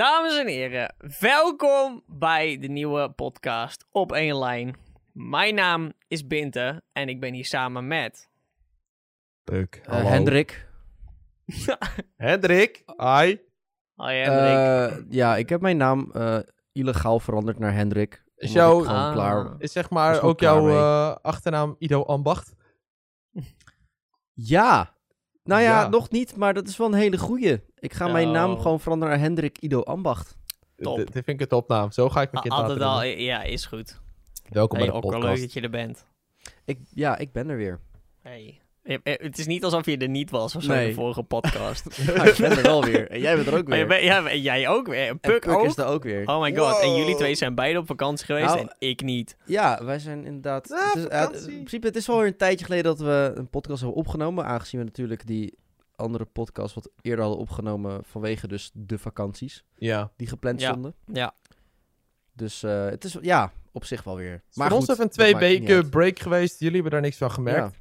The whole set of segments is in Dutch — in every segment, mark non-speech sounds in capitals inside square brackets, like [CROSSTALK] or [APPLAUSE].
Dames en heren, welkom bij de nieuwe podcast Op één Lijn. Mijn naam is Binte en ik ben hier samen met... Eh, Hendrik. [LAUGHS] Hendrik. Hi. Hoi Hendrik. Eh, ja, ik heb mijn naam eh, illegaal veranderd naar Hendrik. Is jouw- Ah. klaar... Is zeg maar ook jouw eh, achternaam Ido Ambacht? Ja! Nou ja, Ja. nog niet, maar dat is wel een hele goeie. Ik ga mijn naam Oh. gewoon veranderen naar Hendrik Ido Ambacht. Top. Dit, dit vind ik een topnaam. Zo ga ik mijn Ah, kind Altijd laten al, ja, is goed. Welkom Hey, bij de ook wel leuk podcast. dat je er bent. Ik, ja, ik ben er weer. Hey. Eh, Het is niet alsof je er niet was of zo in de vorige podcast. [LAUGHS] Ja, ik ben er wel weer. En jij bent er ook Maar [LAUGHS] je weer. ja, en jij ook weer. En En Puk, ook. is er ook weer. Oh my god, en jullie twee zijn beide op vakantie geweest Nou, en ik niet. Ja, wij zijn inderdaad... Ja, het is, ja, in principe, het is wel weer een tijdje geleden dat we een podcast hebben opgenomen. Aangezien we natuurlijk die andere podcast wat eerder hadden opgenomen vanwege dus de vakanties Ja. die gepland Ja. stonden. Ja. Dus eh, het is ja, op zich wel weer. Maar Maar ons even een twee weken break geweest. Jullie hebben daar niks van gemerkt.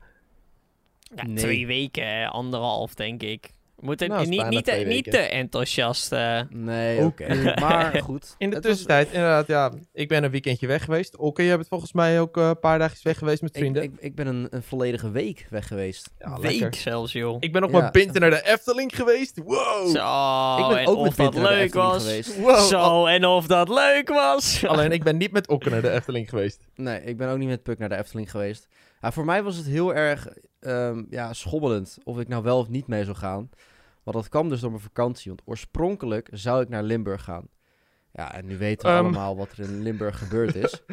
Ja, Nee. Twee weken, anderhalf denk ik. We moeten Nou, niet, niet, te, niet te enthousiast. eh, Nee, Oké. [LAUGHS] maar goed. In de was- tussentijd, inderdaad, ja. Ik ben een weekendje weg geweest. Oké, je bent volgens mij ook eh, een paar dagjes weg geweest met vrienden. ik, ik ben een, een volledige week weg geweest. ja, week lekker. zelfs, joh. Ik ben nog Ja. met Pinten naar de Efteling geweest. Wow. Zo, ik ben en ook of met dat Winter naar de leuk Efteling was. geweest. Wow. Zo, en of dat leuk was. [LAUGHS] Alleen ik ben niet met Okke naar de Efteling geweest. Nee, ik ben ook niet met Puk naar de Efteling geweest. Ja, voor mij was het heel erg ehm, ja, schommelend of ik nou wel of niet mee zou gaan. Want dat kwam dus door mijn vakantie. Want oorspronkelijk zou ik naar Limburg gaan. Ja, en nu weten we Ehm. allemaal wat er in Limburg gebeurd is. [LAUGHS]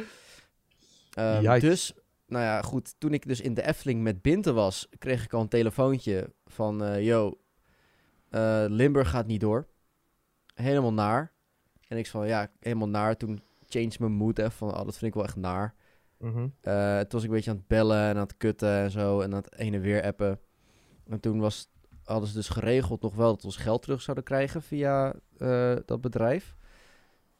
Yikes. dus, nou ja, goed. Toen ik dus in de Efteling met Binte was, kreeg ik al een telefoontje van... eh yo, eh, Limburg gaat niet door. Helemaal naar. En ik van, ja, helemaal naar. Toen changed mijn mood even van, oh, dat vind ik wel echt naar. Mhm. Eh, toen was ik een beetje aan het bellen en aan het kutten en zo. En aan het heen en weer appen. En toen was, hadden ze dus geregeld nog wel dat we ons geld terug zouden krijgen via eh, dat bedrijf.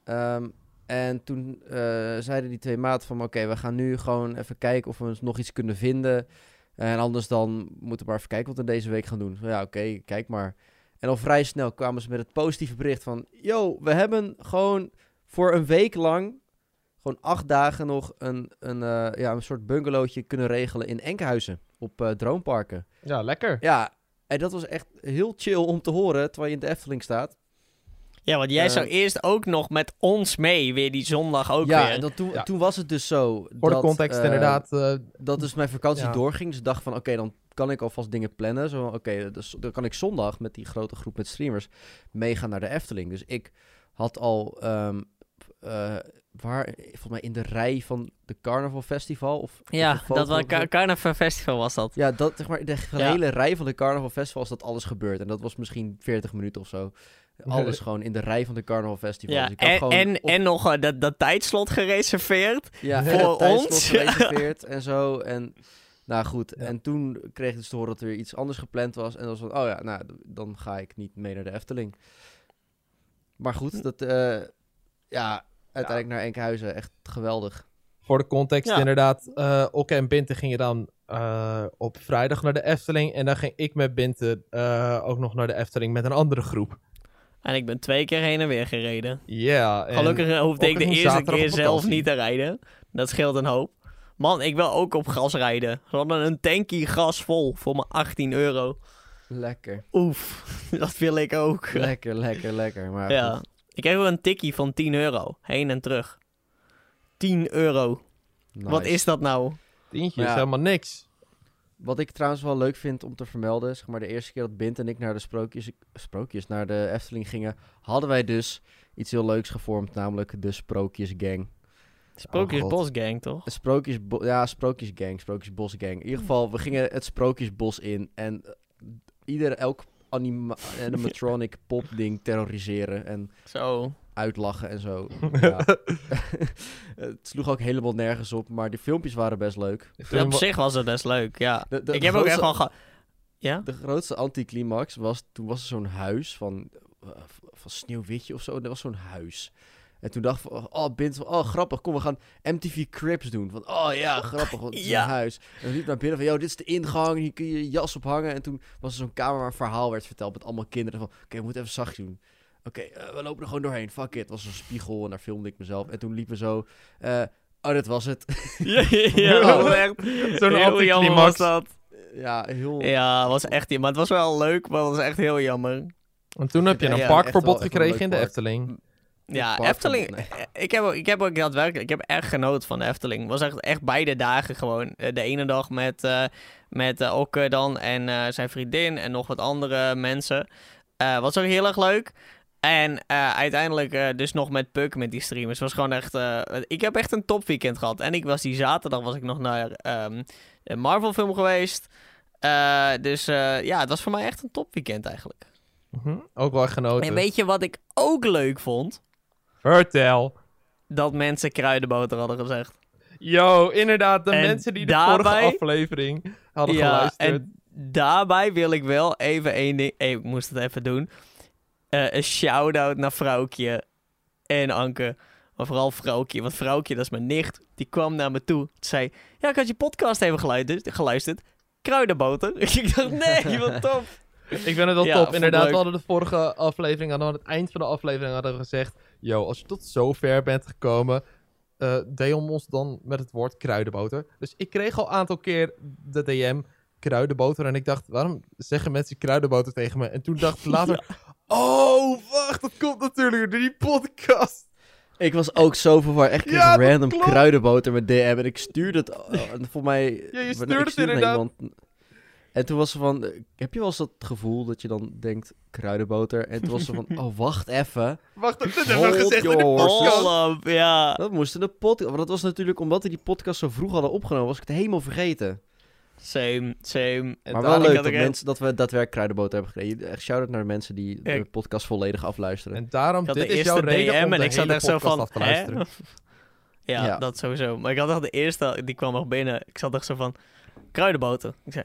Ehm, en toen eh, zeiden die twee maten van... Oké, we gaan nu gewoon even kijken of we nog iets kunnen vinden. En anders dan moeten we maar even kijken wat we deze week gaan doen. Ja, oké, kijk maar. En al vrij snel kwamen ze met het positieve bericht van... Yo, we hebben gewoon voor een week lang gewoon acht dagen nog een, een, eh, ja, een soort bungalowtje kunnen regelen in Enkhuizen op eh, Droomparken. Ja, lekker. Ja, en dat was echt heel chill om te horen terwijl je in de Efteling staat. Ja, want jij Eh, zou eerst ook nog met ons mee, weer die zondag ook ja, weer. en dat, toen, Ja. toen was het dus zo. Voor dat, de context eh, inderdaad. Dat dus mijn vakantie Ja. doorging. Dus ik dacht van oké, dan kan ik alvast dingen plannen. Zo, oké, dus dan kan ik zondag met die grote groep met streamers meegaan naar de Efteling. Dus ik had al, ehm, eh, waar, volgens mij in de rij van de Carnaval Festival. Of, ja, dat was. Car- Carnaval Festival was dat. Ja, dat, zeg maar, de hele Ja. rij van de Carnaval Festival is dat alles gebeurd. En dat was misschien 40 minuten of zo. Alles [LAUGHS] gewoon in de rij van de Carnaval Festival. Ja, Dus en, en, op- en nog eh, dat, dat tijdslot gereserveerd. ja, voor ons. [LAUGHS] gereserveerd en zo. En nou goed, en toen kreeg ik dus te horen dat er iets anders gepland was. En dat was van, oh ja, nou, dan ga ik niet mee naar de Efteling. Maar goed, dat, eh, ja, uiteindelijk naar Enkhuizen, echt geweldig. Voor de context Ja. inderdaad. eh Okke en Binte gingen dan eh, op vrijdag naar de Efteling. En dan ging ik met Binte eh, ook nog naar de Efteling met een andere groep. En ik ben twee keer heen en weer gereden. Ja. en- Gelukkig hoefde ik de eerste keer zelf niet te rijden. Dat scheelt een hoop. Man, ik wil ook op gas rijden. Hadden een tankie gas vol voor mijn 18 euro. Lekker, Oef, [LAUGHS] dat wil ik ook. lekker, lekker, lekker. Maar Ja. goed, Ik kreeg ook een tikkie van 10 euro. Heen en terug. 10 euro. Wat is dat nou? Tientje Ja. is helemaal niks. Wat ik trouwens wel leuk vind om te vermelden, zeg maar de eerste keer dat Bint en ik naar de sprookjes, sprookjes naar de Efteling gingen, hadden wij dus iets heel leuks gevormd, namelijk de Sprookjesgang. Sprookjesbosgang, toch? Sprookjes, ja, Sprookjesgang, Sprookjesbosgang. In ieder geval, we gingen het Sprookjesbos in en ieder, elk anima animatronic [LAUGHS] pop ding terroriseren en Zo. uitlachen en zo. [LAUGHS] Ja. [LAUGHS] het sloeg ook helemaal nergens op, maar de filmpjes waren best leuk. Ja, op zich was het best leuk, ja. De- de ik heb ook echt wel... Ja? De grootste anticlimax was, toen was er zo'n huis van, eh, van Sneeuwwitje of zo. Dat was zo'n huis. En toen dacht ik van, oh, Bint, van, oh, grappig, kom, we gaan MTV Cribs doen. Van, oh ja, grappig, want het is Ja. een huis. En we liepen naar binnen van, yo, dit is de ingang, hier kun je je jas ophangen. En toen was er zo'n kamer waar een verhaal werd verteld met allemaal kinderen. Van, oké, we moeten even zacht doen. oké, eh, we lopen er gewoon doorheen. Fuck it. Het was een spiegel en daar filmde ik mezelf. En toen liepen we zo... eh, oh, [LAUGHS] dat was het. ja, ja, Zo'n heel jammer was anticlimax. dat. ja, heel... Ja, het was echt... Maar het was wel leuk, maar het was echt heel jammer. En toen heb je Ja, een ja, parkverbod gekregen in de Efteling. Ja, Efteling. van- nee. eh, Ik heb, ook- ik heb ook daadwerkelijk. Ik heb echt genoten van de Efteling. Het was echt, echt beide dagen gewoon. Eh, De ene dag met, eh met eh, Okke dan en eh, zijn vriendin en nog wat andere mensen. Eh, was ook heel erg leuk. En eh, uiteindelijk eh, dus nog met Puk met die streamers. Het was gewoon echt... eh, ik heb echt een topweekend gehad. En ik was die zaterdag was ik nog naar ehm, een Marvel film geweest. Eh, dus eh, ja, het was voor mij echt een topweekend eigenlijk. Mhm, Ook wel genoten. En weet je wat ik ook leuk vond? Vertel. Dat mensen kruidenboter hadden gezegd. Yo, inderdaad, de En mensen die de daarbij- vorige aflevering hadden Ja, geluisterd. en daarbij wil ik wel even één ding... Hey, ik moest het even doen. Eh, een shout-out naar Vrouwtje en Anke. Maar vooral Vrouwtje, want Vrouwtje, dat is mijn nicht. Die kwam naar me toe. Ze zei, ja, ik had je podcast even geluisterd. geluisterd. Kruidenboter. [LAUGHS] ik dacht, nee, wat [LAUGHS] top. Ik vind het wel Ja, top. Inderdaad, we hadden de vorige aflevering, aan het eind van de aflevering hadden we gezegd... Yo, als je tot zover bent gekomen, eh DM ons dan met het woord kruidenboter. Dus ik kreeg al een aantal keer de DM kruidenboter. En ik dacht, waarom zeggen mensen kruidenboter tegen me? En toen dacht ik [LAUGHS] later, oh, wacht, dat komt natuurlijk door die podcast. Ik was ook zo verward. Echt Ja, random klopt. kruidenboter met DM. En ik stuurde het... oh, [LAUGHS] en voor mij... Ja, je stuurde het inderdaad. iemand. En toen was ze van... eh, Heb je wel eens dat gevoel dat je dan denkt... Kruidenboter? En toen was ze van... [LAUGHS] Oh, wacht even. Wacht, dat hebben we gezegd in de podcast. Ja. Dat moest in de podcast... Maar dat was natuurlijk omdat we die podcast zo vroeg hadden opgenomen. Was ik het helemaal vergeten. Same, same. En maar wel ik leuk dat, mensen, dat we daadwerkelijk kruidenboter hebben gekregen. Echt shout-out naar de mensen die de podcast volledig afluisteren. En daarom, dit de is jouw eerste reden DM om de en ik zat hele echt zo podcast van, af te luisteren. Ja, Ja. dat sowieso. Maar ik had echt de eerste, die kwam nog binnen. Ik zat echt zo van, kruidenboter. Ik zei,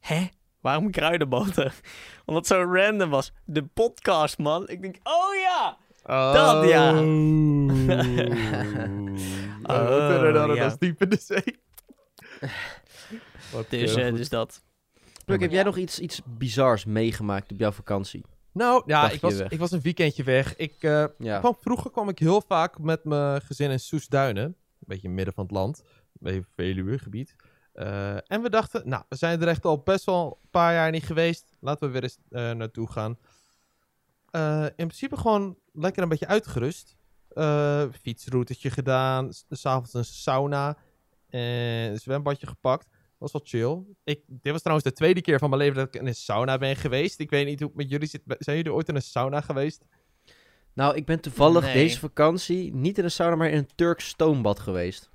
hè? Waarom kruidenboter? [LAUGHS] Omdat het zo random was. De podcast, man. Ik denk, oh ja! Dat, ja. Oh, [LAUGHS] Oh, dat ja. is diep in de zee. Wat Dus, eh, dus dat. Pluk, heb jij nog iets, iets bizars meegemaakt op jouw vakantie? Nou, ja, ik was, weg. ik was een weekendje weg. Ik, eh, Ja. kwam, vroeger kwam ik heel vaak met mijn gezin in Soesduinen. Een beetje in het midden van het land. Een beetje Veluwe gebied. Eh, en we dachten, nou, we zijn er echt al best wel een paar jaar niet geweest. Laten we weer eens eh, naartoe gaan. Eh, in principe gewoon lekker een beetje uitgerust. Eh fietsroutetje gedaan. s- S'avonds een sauna. En een zwembadje gepakt. Was wel chill. Ik, dit was trouwens de tweede keer van mijn leven dat ik in een sauna ben geweest. Ik weet niet hoe het met jullie zit. Zijn jullie ooit in een sauna geweest? Nou, ik ben toevallig Nee. deze vakantie niet in een sauna, maar in een Turks stoombad geweest.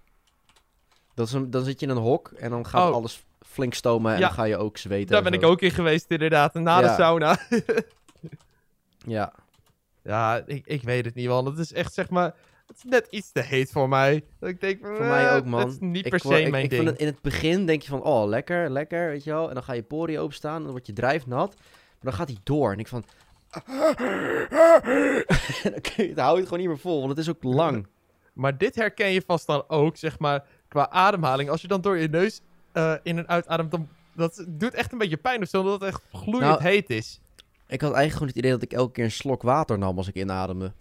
Dat is een, dan zit je in een hok en dan gaat Oh. alles flink stomen en Ja. dan ga je ook zweten. Daar en ben ik ook in geweest, inderdaad. Na Ja. de sauna. [LAUGHS] Ja. ja, ik, ik weet het niet, man. Het is echt, zeg maar... Het is net iets te heet voor mij. Dat ik denk, Voor mij ook, man. Het is niet Ik per se ik, mijn ik ding. vind het, in het begin denk je van, oh, lekker, lekker, weet je wel. En dan ga je poriën openstaan en dan word je drijfnat. Maar dan gaat hij door en ik van... [LAUGHS] dan hou je het gewoon niet meer vol, want het is ook lang. Maar dit herken je vast dan ook, zeg maar, qua ademhaling. Als je dan door je neus eh, in en uitademt, dan... Dat doet echt een beetje pijn of zo, omdat het echt gloeiend Nou, heet is. Ik had eigenlijk gewoon het idee dat ik elke keer een slok water nam als ik inademde.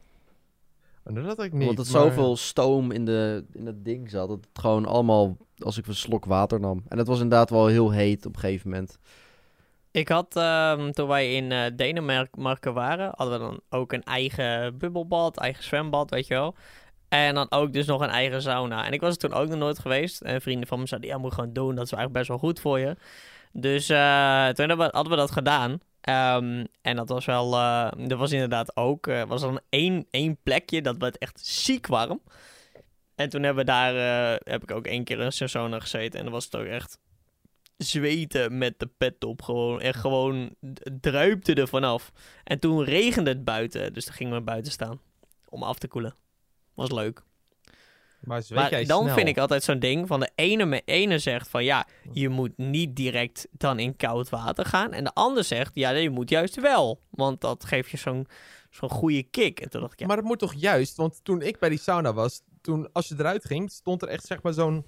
En dat had ik niet. Want het maar- zoveel stoom in, de, in het ding zat. Dat het gewoon allemaal als ik een slok water nam. En het was inderdaad wel heel heet op een gegeven moment. Ik had, ehm, toen wij in eh, Denemarken waren, hadden we dan ook een eigen bubbelbad, eigen zwembad, weet je wel. En dan ook dus nog een eigen sauna. En ik was er toen ook nog nooit geweest. En vrienden van me zeiden, ja, moet je gewoon doen. Dat is eigenlijk best wel goed voor je. Dus eh, toen hadden we dat gedaan. Ehm, en dat was wel, eh dat was inderdaad ook, eh, was dan één, één plekje, dat werd echt ziek warm. En toen hebben we daar, heb ik ook één keer in sauna gezeten. En dan was het ook echt zweten met de pet op. Gewoon, en gewoon druipte er vanaf. En toen regende het buiten. Dus toen gingen we buiten staan. Om af te koelen. Was leuk. Maar, jij dan snel? vind ik altijd zo'n ding van de ene, me- ene zegt van ja, je moet niet direct dan in koud water gaan. En de ander zegt ja, je moet juist wel. Want dat geeft je zo'n zo'n goede kick. En toen dacht ik ja, Maar dat moet toch juist, want toen ik bij die sauna was, toen als je eruit ging, stond er echt zeg maar zo'n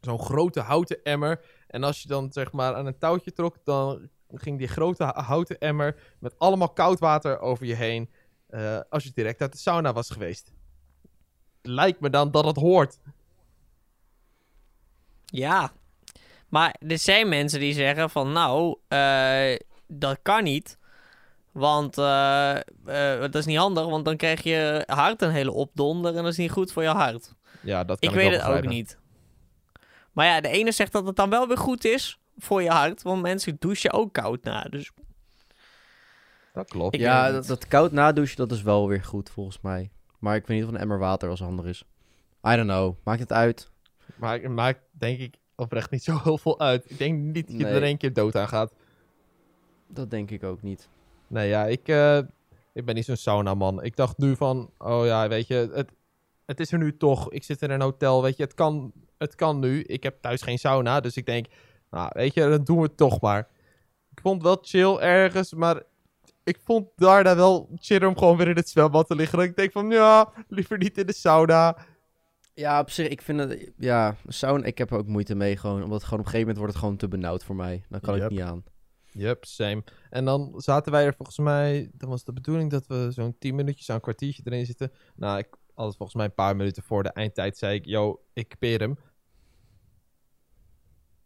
zo'n grote houten emmer. En als je dan zeg maar aan een touwtje trok, dan ging die grote houten emmer met allemaal koud water over je heen. eh, als je direct uit de sauna was geweest. Lijkt me dan dat het hoort. Ja. Maar er zijn mensen die zeggen van nou, eh, dat kan niet. Want eh, eh, dat is niet handig, want dan krijg je hart een hele opdonder en dat is niet goed voor je hart. Ja, dat kan Ik ik, weet wel het ook niet. Maar ja, de ene zegt dat het dan wel weer goed is voor je hart, want mensen douchen ook koud na. Dus Dat klopt. Ik ja, dat, dat koud nadouchen, dat is wel weer goed volgens mij. Maar ik weet niet of een emmer water als handig is. I don't know. Maakt het uit? Maar het maakt denk ik oprecht niet zo heel veel uit. Ik denk niet dat je Nee. er één keer dood aan gaat. Dat denk ik ook niet. Nee, ja, ik, eh, ik ben niet zo'n sauna-man. Ik dacht nu van, oh ja, weet je, het, het is er nu toch. Ik zit in een hotel, weet je, het kan, het kan nu. Ik heb thuis geen sauna, dus ik denk, nou, weet je, dan doen we het toch maar. Ik vond het wel chill ergens, maar ik vond daarna wel chill om gewoon weer in het zwembad te liggen. Dat ik denk van, ja, liever niet in de sauna. Ja, op zich, ik vind het... Ja, sauna, ik heb er ook moeite mee gewoon. Omdat gewoon op een gegeven moment wordt het gewoon te benauwd voor mij. Dan kan Yep. ik niet aan. Yep, same. En dan zaten wij er volgens mij, dan was de bedoeling dat we zo'n 10 minuutjes aan een kwartiertje erin zitten. Nou, ik had het volgens mij een paar minuten voor de eindtijd, zei ik, yo, ik peer hem.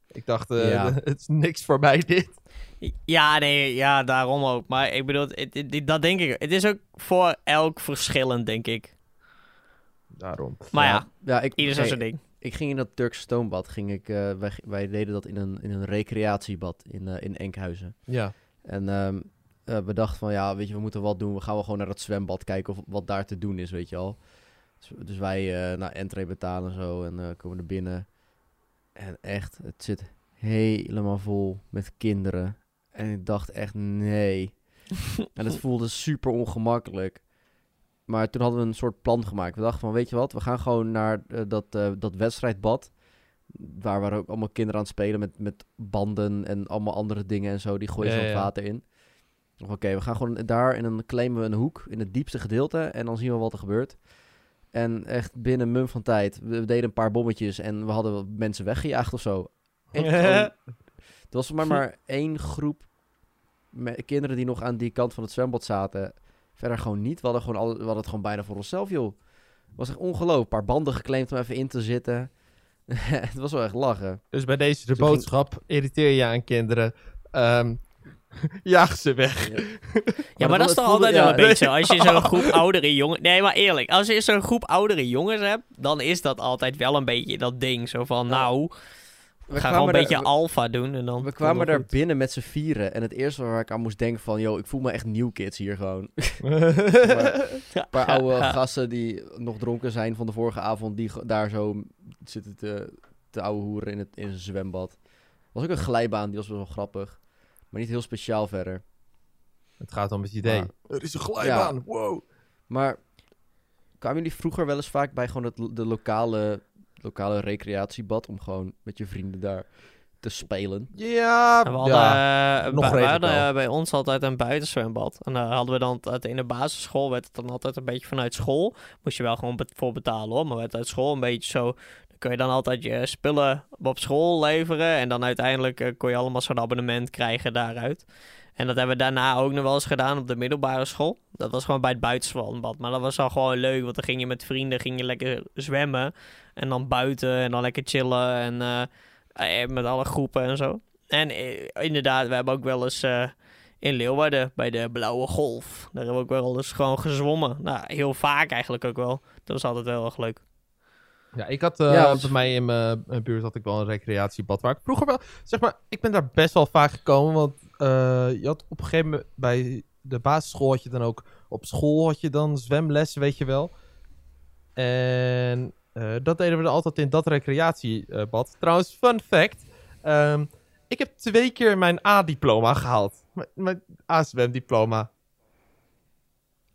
Ik dacht, eh, Ja. [LAUGHS] het is niks voor mij dit. Ja, nee, ja, daarom ook. Maar ik bedoel, het, het- het- dat denk ik. Het is ook voor elk verschillend, denk ik. Daarom. Maar ja, ja ik, ieder zijn ding. ik ging in dat Turkse stoombad. Ging ik, eh, wij, wij deden dat in een, in een recreatiebad in, eh, in Enkhuizen. Ja. En ehm, eh, we dachten van, ja, weet je, we moeten wat doen. We gaan wel gewoon naar dat zwembad kijken of wat daar te doen is, weet je al. Dus, dus wij uh, naar entree betalen en zo en eh, komen er binnen. En echt, het zit helemaal vol met kinderen. En ik dacht echt, nee. [LAUGHS] en het voelde super ongemakkelijk. Maar toen hadden we een soort plan gemaakt. We dachten van, weet je wat, we gaan gewoon naar eh, dat, eh, dat wedstrijdbad. Waar waren ook allemaal kinderen aan het spelen met, met banden en allemaal andere dingen en zo. Die gooien Ja, het ja. water in. Oké, we gaan gewoon daar en dan claimen we een hoek in het diepste gedeelte. En dan zien we wat er gebeurt. En echt binnen een mum van tijd. We deden een paar bommetjes en we hadden mensen weggejaagd of zo. [LAUGHS] er was voor mij maar één groep me- kinderen die nog aan die kant van het zwembad zaten. Verder gewoon niet. We hadden, gewoon al, we hadden het gewoon bijna voor onszelf, joh. Het was echt ongelooflijk. Een paar banden geclaimd om even in te zitten. [LAUGHS] het was wel echt lachen. Dus bij deze de ging- boodschap, irriteer je aan kinderen. Ehm [LAUGHS] jaag ze weg. Ja, [LAUGHS] maar, dat is toch altijd ja, wel een nee. beetje zo. Als je zo'n groep oudere jongens... Nee, maar eerlijk. Als je zo'n groep oudere jongens hebt... dan is dat altijd wel een beetje dat ding. Zo van, Ja. nou... We ga gewoon een beetje we- alfa doen en dan... We kwamen daar goed. binnen met z'n vieren. En het eerste waar ik aan moest denken van... Yo, ik voel me echt new kids hier gewoon. [LAUGHS] Een paar oude gasten die nog dronken zijn van de vorige avond... die daar zo zitten te, te ouwe hoeren in, het, in zijn zwembad. was ook een glijbaan, die was best wel grappig. Maar niet heel speciaal verder. Het gaat om het idee. Maar- er is een glijbaan, wow. Maar kwamen jullie vroeger wel eens vaak bij gewoon het, de lokale, lokale recreatiebad... om gewoon met je vrienden daar te spelen? Ja, En we hadden, ja. eh, nog bij- we redelijk hadden wel. eh, bij ons altijd een buitenzwembad. En daar hadden we dan het in de basisschool werd het dan altijd een beetje vanuit school. Moest je wel gewoon bet- voor betalen hoor. Maar werd uit school een beetje zo. Dan kun je dan altijd je spullen op school leveren. En dan uiteindelijk eh, kon je allemaal zo'n abonnement krijgen daaruit. En dat hebben we daarna ook nog wel eens gedaan op de middelbare school. Dat was gewoon bij het buitenzwembad. Maar dat was al gewoon leuk. Want dan ging je met vrienden ging je lekker zwemmen. En dan buiten en dan lekker chillen. En eh, eh, met alle groepen en zo. En eh, inderdaad, we hebben ook wel eens eh, in Leeuwarden bij de Blauwe Golf. Daar hebben we ook wel eens gewoon gezwommen. Nou, heel vaak eigenlijk ook wel. Dat was altijd wel erg leuk. Ja, ik had eh, Ja, bij mij in mijn buurt had ik wel een recreatiebad waar ik vroeger wel, zeg maar, ik ben daar best wel vaak gekomen, want je had op een gegeven moment bij de basisschool had je dan ook op school had je dan zwemles, weet je wel. En eh, dat deden we dan altijd in dat recreatiebad. Trouwens, fun fact, ehm, ik heb twee keer mijn A-diploma gehaald. Mijn, mijn A-zwemdiploma.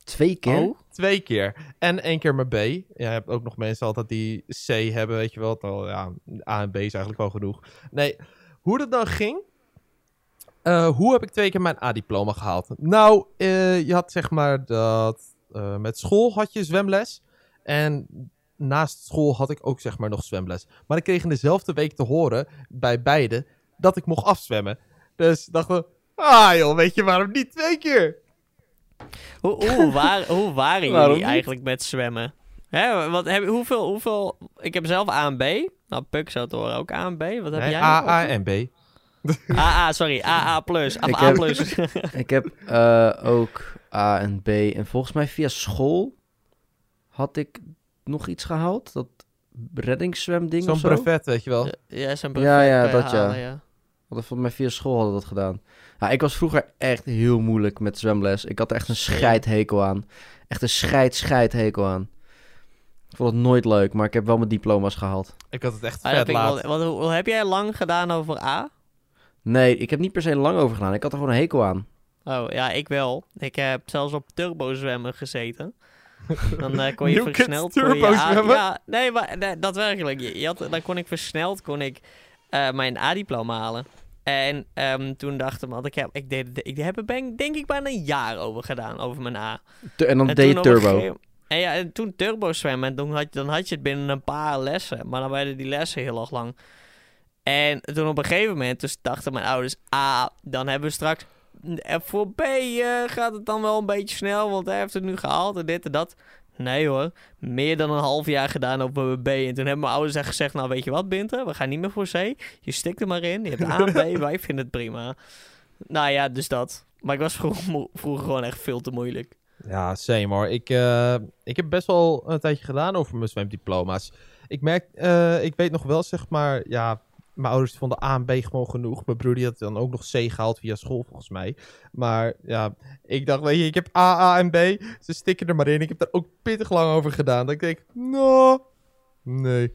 Twee keer? Oh? Twee keer. En één keer mijn B. Ja, je hebt ook nog mensen altijd die C hebben, weet je wel. Ja, A en B is eigenlijk wel genoeg. Nee, hoe dat dan ging... eh, hoe heb ik twee keer mijn A-diploma gehaald? Nou, eh, je had zeg maar dat... eh, met school had je zwemles. En naast school had ik ook zeg maar nog zwemles. Maar ik kreeg in dezelfde week te horen, bij beide, dat ik mocht afzwemmen. Dus dachten we, Ah joh, weet je waarom niet twee keer? Hoe, hoe, [LAUGHS] waar, hoe waren jullie eigenlijk met zwemmen? Hè, wat, heb, hoeveel, hoeveel... Ik heb zelf A en B. Nou, Puk zou het horen ook A en B. Wat heb Nee, jij? A? A en B. [LAUGHS] AA, sorry. AA plus. Of Ik A heb- plus. [LAUGHS] Ik heb eh, ook A en B. En volgens mij via school had ik nog iets gehaald. Dat reddingszwemding Zo'n of zo. brevet, weet je wel. ja, Ja, ja, brevet dat ja. halen, ja. Hadden volgens mij via school hadden we dat gedaan. Ja, ik was vroeger echt heel moeilijk met zwemles. Ik had er echt een scheidhekel aan. Echt een scheid, scheidhekel aan. Ik vond het nooit leuk, maar ik heb wel mijn diploma's gehaald. Ik had het echt Ah, dat vet ik laat. wel- wat, hoe, hoe heb jij lang gedaan over A? Nee, ik heb niet per se lang over gedaan. Ik had er gewoon een hekel aan. Oh, ja, ik wel. Ik heb zelfs op turbo zwemmen gezeten. Dan eh, kon je versneld... kon je turbo A- zwemmen? Ja, nee, maar nee, daadwerkelijk. Je, je had, dan kon ik versneld kon ik, eh, mijn A-diploma halen. En ehm, toen dacht ik, want ik heb, ik, deed, ik heb er ben, denk ik bijna een jaar over gedaan, over mijn A. Tu- en dan En deed je turbo. En ja, en toen turbo zwemmen, en toen had, dan had je het binnen een paar lessen. Maar dan werden die lessen heel erg lang. En toen op een gegeven moment, dus dachten mijn ouders... Ah, dan hebben we straks... eh, Voor B eh, gaat het dan wel een beetje snel, want hij heeft het nu gehaald en dit en dat. Nee hoor, meer dan een half jaar gedaan op mijn B. En toen hebben mijn ouders echt gezegd, nou weet je wat Binter, we gaan niet meer voor C. Je stikt er maar in, je hebt A en B, [LAUGHS] wij vinden het prima. Nou ja, dus dat. Maar ik was vroeger, vroeger gewoon echt veel te moeilijk. Ja, same hoor. Ik, eh, ik heb best wel een tijdje gedaan over mijn zwemdiploma's. Ik merk, eh, ik weet nog wel, zeg maar, ja, mijn ouders vonden A en B gewoon genoeg. Mijn broer die had dan ook nog C gehaald via school, volgens mij. Maar ja, ik dacht, weet je, ik heb A, A en B. Ze stikken er maar in. Ik heb daar ook pittig lang over gedaan. Dat ik denk, nou, nee.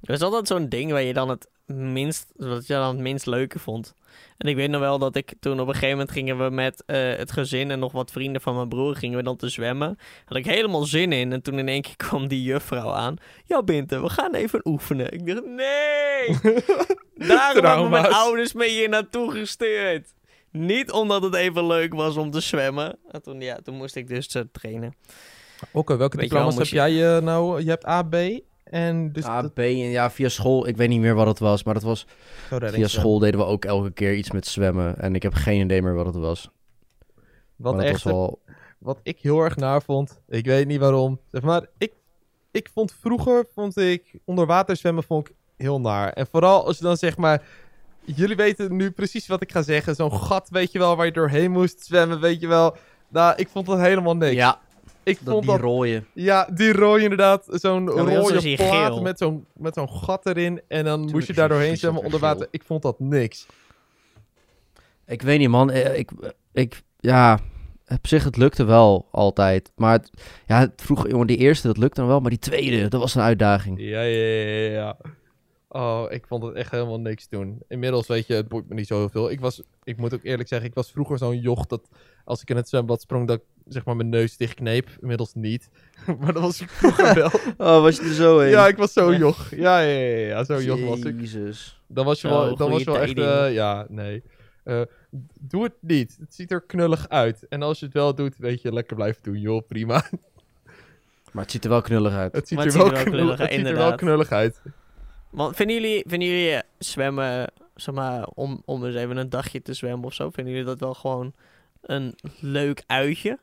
Er is altijd zo'n ding waar je dan het minst, wat je dan het minst leuke vond. En ik weet nog wel dat ik toen op een gegeven moment gingen we met eh, het gezin en nog wat vrienden van mijn broer gingen we dan te zwemmen. Had ik helemaal zin in en toen in één keer [LAUGHS] kwam die juffrouw aan. Ja Binte, we gaan even oefenen. Ik dacht nee! [LAUGHS] Daarom hebben mijn ouders me hier naartoe gestuurd. Niet omdat het even leuk was om te zwemmen. En toen, ja, toen moest ik dus eh, trainen. Oké, welke Weet diploma's heb je- jij eh, nou? Je hebt A, B en dus A, dat- B en ja, via school. Ik weet niet meer wat het was, maar dat was... Via school deden we ook elke keer iets met zwemmen. En ik heb geen idee meer wat het was. Wat maar echt was wel... wat ik heel erg naar vond. Ik weet niet waarom. Zeg maar, ik, ik vond vroeger, vond ik, onder water zwemmen vond ik heel naar. En vooral als je dan zeg maar, jullie weten nu precies wat ik ga zeggen. Zo'n gat, weet je wel, waar je doorheen moest zwemmen, weet je wel. Nou, ik vond dat helemaal niks. Ja, ik dat, vond die dat, rooien. ja, die rooi inderdaad. Zo'n rode plaat geel. met zo'n, met zo'n gat erin. En dan moest je daar doorheen zwemmen onder water. Ik vond dat niks. Ik weet niet, man. Eh, Ik, ik, ja, op zich, het lukte wel altijd. Maar het, ja, het- vroeger, jongen, die eerste, dat lukte dan wel. Maar die tweede, dat was een uitdaging. Ja, ja, ja, ja. Oh, ik vond het echt helemaal niks doen. Inmiddels, weet je, het boeit me niet zo heel veel. Ik was, ik moet ook eerlijk zeggen, ik was vroeger zo'n joch dat als ik in het zwembad sprong, dat ik zeg maar mijn neus dichtkneep. Inmiddels niet. [LAUGHS] maar dat was ik vroeger [LAUGHS] wel. Oh, was je er zo heen? ja, ik was zo Ja. joch. Ja, ja, ja, ja, zo joch was ik. Jezus. Dan was je Zo, wel, dan was je wel echt, eh, ja, nee. Eh, doe het niet. Het ziet er knullig uit. En als je het wel doet, weet je, lekker blijven doen, joh, prima. [LAUGHS] Maar het ziet er wel knullig uit. het ziet er het wel, ziet er wel knullig, knullig het uit, ziet er wel knullig uit. Want vinden jullie, vinden jullie eh, zwemmen, zeg maar, om, om eens even een dagje te zwemmen of zo, vinden jullie dat wel gewoon een leuk uitje?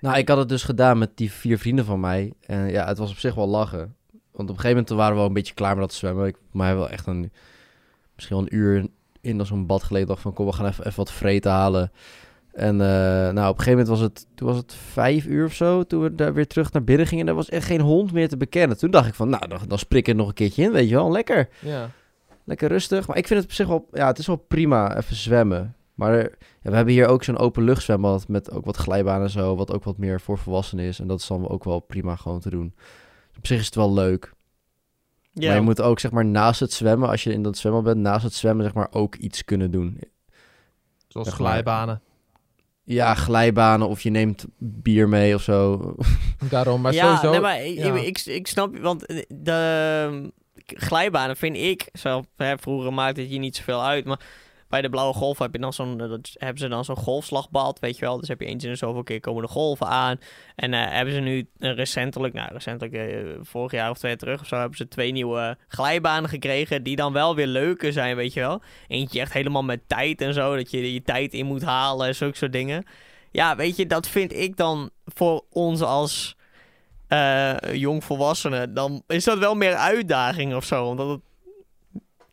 Nou, ik had het dus gedaan met die vier vrienden van mij. En ja, het was op zich wel lachen. Want op een gegeven moment waren we wel een beetje klaar met dat zwemmen. Ik mij wel echt een, misschien wel een uur in als zo'n bad geleden. dacht van, kom, we gaan even, even wat vreten halen. En eh, nou, op een gegeven moment was het, toen was het vijf uur of zo. Toen we daar weer terug naar binnen gingen. En er was echt geen hond meer te bekennen. Toen dacht ik van, nou, dan, dan spring ik er nog een keertje in. Weet je wel, lekker. Ja. Lekker rustig. Maar ik vind het op zich wel, ja, het is wel prima even zwemmen. Maar er- ja, we hebben hier ook zo'n openluchtzwembad met ook wat glijbanen en zo. Wat ook wat meer voor volwassenen is. En dat is dan ook wel prima gewoon te doen. Op zich is het wel leuk. Ja, Maar je moet ook zeg maar naast het zwemmen, als je in dat zwembad bent, naast het zwemmen zeg maar ook iets kunnen doen. Zoals Zeg maar. glijbanen. Ja, glijbanen of je neemt bier mee of zo. [LAUGHS] Daarom, maar ja, sowieso... nee, maar ik, ja. ik, ik snap, want eh, de ehm, glijbanen vind ik, zelf, hè, vroeger maakte het je niet zoveel uit, maar bij de Blauwe Golf heb je dan zo'n, eh, hebben ze dan zo'n golfslagbad, weet je wel. Dus heb je eens in de zoveel keer komen de golven aan. En eh, hebben ze nu eh, recentelijk, nou recentelijk, vorig jaar of twee terug of zo, hebben ze twee nieuwe glijbanen gekregen. Die dan wel weer leuker zijn, weet je wel. Eentje echt helemaal met tijd en zo, dat je je tijd in moet halen en zulke soort dingen. Ja, weet je, dat vind ik dan voor ons als eh jongvolwassenen, dan is dat wel meer uitdaging of zo. Omdat het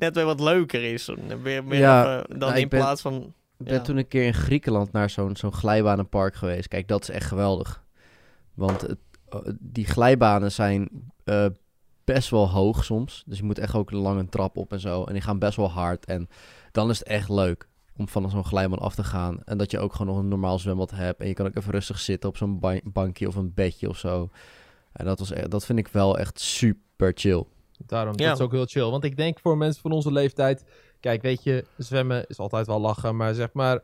net weer wat leuker is. Meer Ja, even- dan nou, in ben- plaats van... Ik ben Ja. toen een keer in Griekenland naar zo'n zo'n glijbanenpark geweest. Kijk, dat is echt geweldig. Want het, eh, die glijbanen zijn eh, best wel hoog soms. Dus je moet echt ook een lange trap op en zo. En die gaan best wel hard. En dan is het echt leuk om van zo'n glijbaan af te gaan. En dat je ook gewoon nog een normaal zwembad hebt. En je kan ook even rustig zitten op zo'n ba- bankje of een bedje of zo. En dat, was echt, dat vind ik wel echt super chill. Daarom, Ja. dat is ook heel chill. Want ik denk voor mensen van onze leeftijd... Kijk, weet je, zwemmen is altijd wel lachen. Maar zeg maar,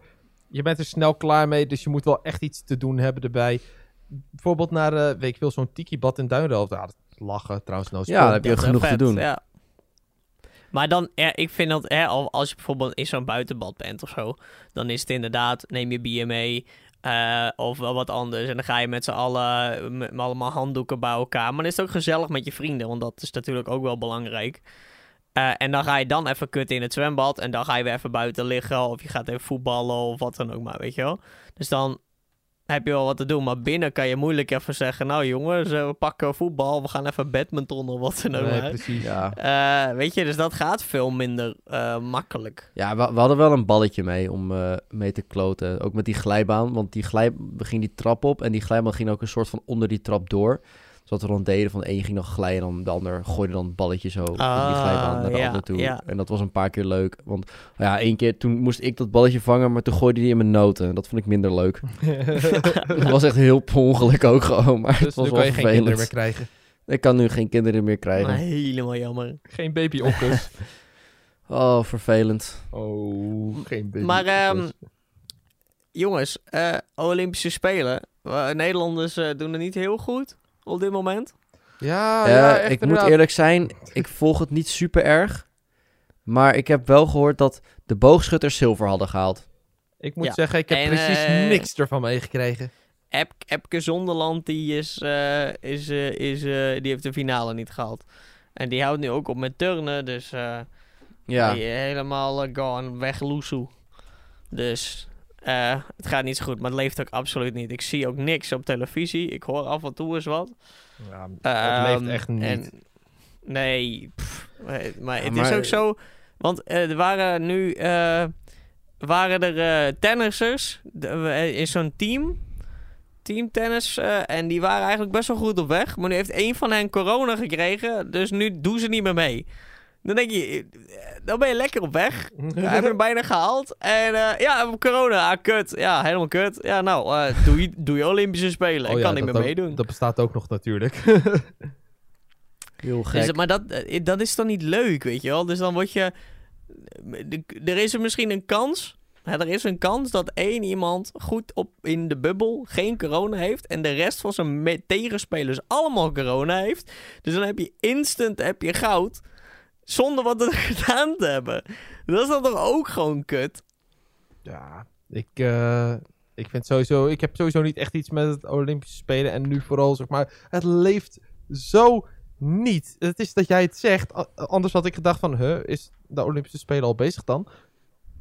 je bent er snel klaar mee. Dus je moet wel echt iets te doen hebben erbij. Bijvoorbeeld naar, eh weet ik veel, zo'n tiki-bad in is lachen trouwens. No Ja, dan heb je Dat is genoeg te doen. Ja. Maar dan, ja, ik vind dat, hè, al- als je bijvoorbeeld in zo'n buitenbad bent of zo, dan is het inderdaad, neem je bier mee eh, of wel wat anders. En dan ga je met z'n allen, met, allemaal handdoeken bij elkaar. Maar dan is het ook gezellig met je vrienden, want dat is natuurlijk ook wel belangrijk. Eh, en dan ga je dan even kutten in het zwembad en dan ga je weer even buiten liggen of je gaat even voetballen of wat dan ook maar, weet je wel. Dus dan heb je wel wat te doen, maar binnen kan je moeilijk even zeggen, nou jongens, eh, we pakken voetbal, we gaan even badminton of wat dan ook Nee, precies. Ja, Eh, weet je, dus dat gaat veel minder eh, makkelijk. Ja, we, we hadden wel een balletje mee om eh, mee te kloten. Ook met die glijbaan. Want die glij, we gingen die trap op. En die glijbaan ging ook een soort van onder die trap door. Dus wat we dan deden, van de een ging nog glijden. En dan de ander gooide dan het balletje zo op die Ah, glijbaan naar de ja, ander toe. ja. En dat was een paar keer leuk. Want ja, één keer toen moest ik dat balletje vangen. Maar toen gooide hij in mijn noten. Dat vond ik minder leuk. [LAUGHS] [LAUGHS] Het was echt heel per ongeluk ook gewoon. Maar het dus was nu wel kan je geen kinderen meer vervelend. krijgen. Ik kan nu geen kinderen meer krijgen. Maar helemaal jammer. Geen baby-okkers. [LAUGHS] Oh, vervelend. oh, geen baby Maar, ehm, Jongens, eh, Olympische Spelen. Eh, Nederlanders eh, doen het niet heel goed op dit moment. Ja, Eh, ja, echt ik moet eerlijk zijn, ik volg het niet super erg. Maar ik heb wel gehoord dat de boogschutters zilver hadden gehaald. Ik moet Ja. zeggen, ik heb En, precies eh, niks ervan meegekregen. Ep Epke Zonderland, die, is, eh, is, eh, is, eh, die heeft de finale niet gehaald. En die houdt nu ook op met turnen, dus eh, Ja, die, helemaal gone, weg loesoe. Dus eh, het gaat niet zo goed, maar het leeft ook absoluut niet. Ik zie ook niks op televisie. Ik hoor af en toe eens wat. Ja, het Ehm, leeft echt niet. en- nee, pff, maar Ja, het maar- is ook zo. Want eh, er waren nu eh, waren er eh, tennissers in zo'n team. Teamtennis. eh, en die waren eigenlijk best wel goed op weg. Maar nu heeft één van hen corona gekregen. Dus nu doen ze niet meer mee. Dan denk je, eh, dan ben je lekker op weg. [LAUGHS] We hebben hem bijna gehaald. En eh, ja, corona. Ah, kut. Ja, helemaal kut. Ja, nou, eh, doe, je, doe je Olympische Spelen. Oh ik ja, kan niet dat meer meedoen. Dat bestaat ook nog natuurlijk. [LAUGHS] heel Dus, gek. maar dat, dat is dan niet leuk, weet je wel? Dus dan word je... de- Er is er misschien een kans... hè, er is een kans dat één iemand goed op in de bubbel geen corona heeft... en de rest van zijn tegenspelers allemaal corona heeft. Dus dan heb je instant heb je goud... zonder wat er [LAUGHS] gedaan te hebben. Dat is dan toch ook gewoon kut? ja, ik, eh, ik vind sowieso... Ik heb sowieso niet echt iets met het Olympische Spelen. En nu vooral, zeg maar... Het leeft zo niet. Het is dat jij het zegt. Anders had ik gedacht van... Huh, is de Olympische Spelen al bezig dan?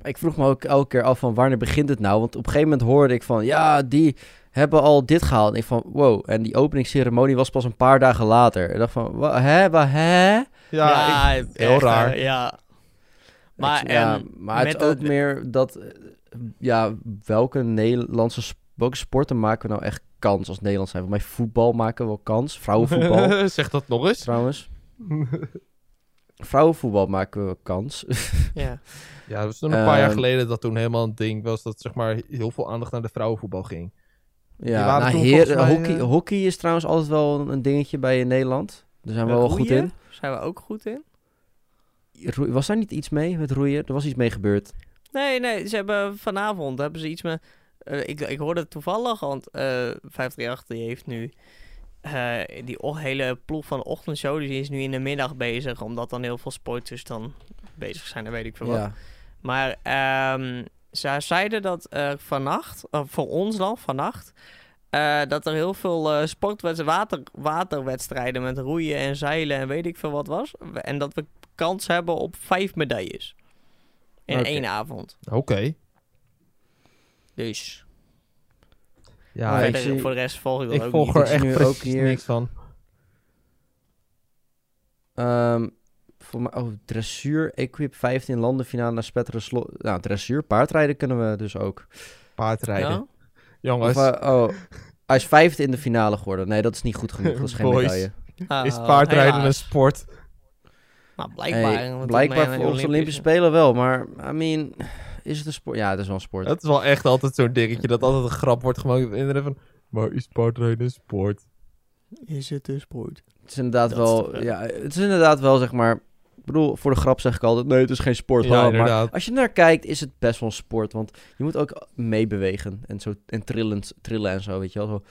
Ik vroeg me ook elke keer af van wanneer begint het nou? Want op een gegeven moment hoorde ik van, ja, die hebben al dit gehaald. En ik van, wow. En die openingsceremonie was pas een paar dagen later. Ik dacht van, hè, hè? Ja, ik- heel echt, raar. eh, ja. Maar, Ik- ja, en maar het is ook de- meer dat, eh, ja, welke Nederlandse, welke sporten maken we nou echt kans als Nederland zijn? Voor mij voetbal maken we wel kans. Vrouwenvoetbal [LAUGHS] zeg dat nog eens. trouwens. [LAUGHS] Vrouwenvoetbal maken we kans. ja. Ja, dat was toen een paar jaar Ehm, geleden dat toen helemaal een ding was... dat zeg maar heel veel aandacht naar de vrouwenvoetbal ging. ja, nou, heer, volgens mij, hockey, eh, hockey is trouwens altijd wel een, dingetje bij Nederland. Daar zijn we wel goed in. Zijn we ook goed in? Was daar niet iets mee met roeien? Er was iets mee gebeurd. Nee, nee, ze hebben vanavond hebben ze iets met. eh, ik, ik hoorde het toevallig, want eh 538 die heeft nu. eh, die hele ploeg van de ochtendshow, die is nu in de middag bezig, omdat dan heel veel sporters dan bezig zijn, dan weet ik veel wat. Ja. Maar ehm zij zeiden dat vannacht, voor ons dan, vannacht, eh, dat er heel veel eh sportwedstrijden, water, waterwedstrijden met roeien en zeilen en weet ik veel wat was. En dat we kans hebben op vijf medailles. In één avond. Oké. Dus Ja, verder, zie- voor de rest volg ik dat ik ook volg niet. er echt nu ook hier- niks van. Ehm, voor mij, oh, dressuur, equip 15 landenfinale naar spetteren slot. Nou, dressuur, paardrijden kunnen we dus ook. Paardrijden. Ja? Jongens, Of, eh, oh, hij is vijfde in de finale geworden. Nee, dat is niet goed genoeg. Dat is geen Boys. medaille. Ah, is paardrijden een sport? Nou, blijkbaar. Hey, blijkbaar voor de onze Olympische Spelen wel, maar I mean, is het een sport? Ja, het is wel een sport. Dat is wel echt altijd zo'n dingetje dat altijd een grap wordt gemaakt. op internet van, maar is paardrijden een sport? Is het een sport? Het is inderdaad Dat wel, ja, het is inderdaad wel zeg maar. Bedoel, voor de grap zeg ik altijd, nee, het is geen sport. Ja, maar als je naar kijkt, is het best wel een sport, want je moet ook meebewegen en zo en trillend, trillen en zo, weet je wel. Zo,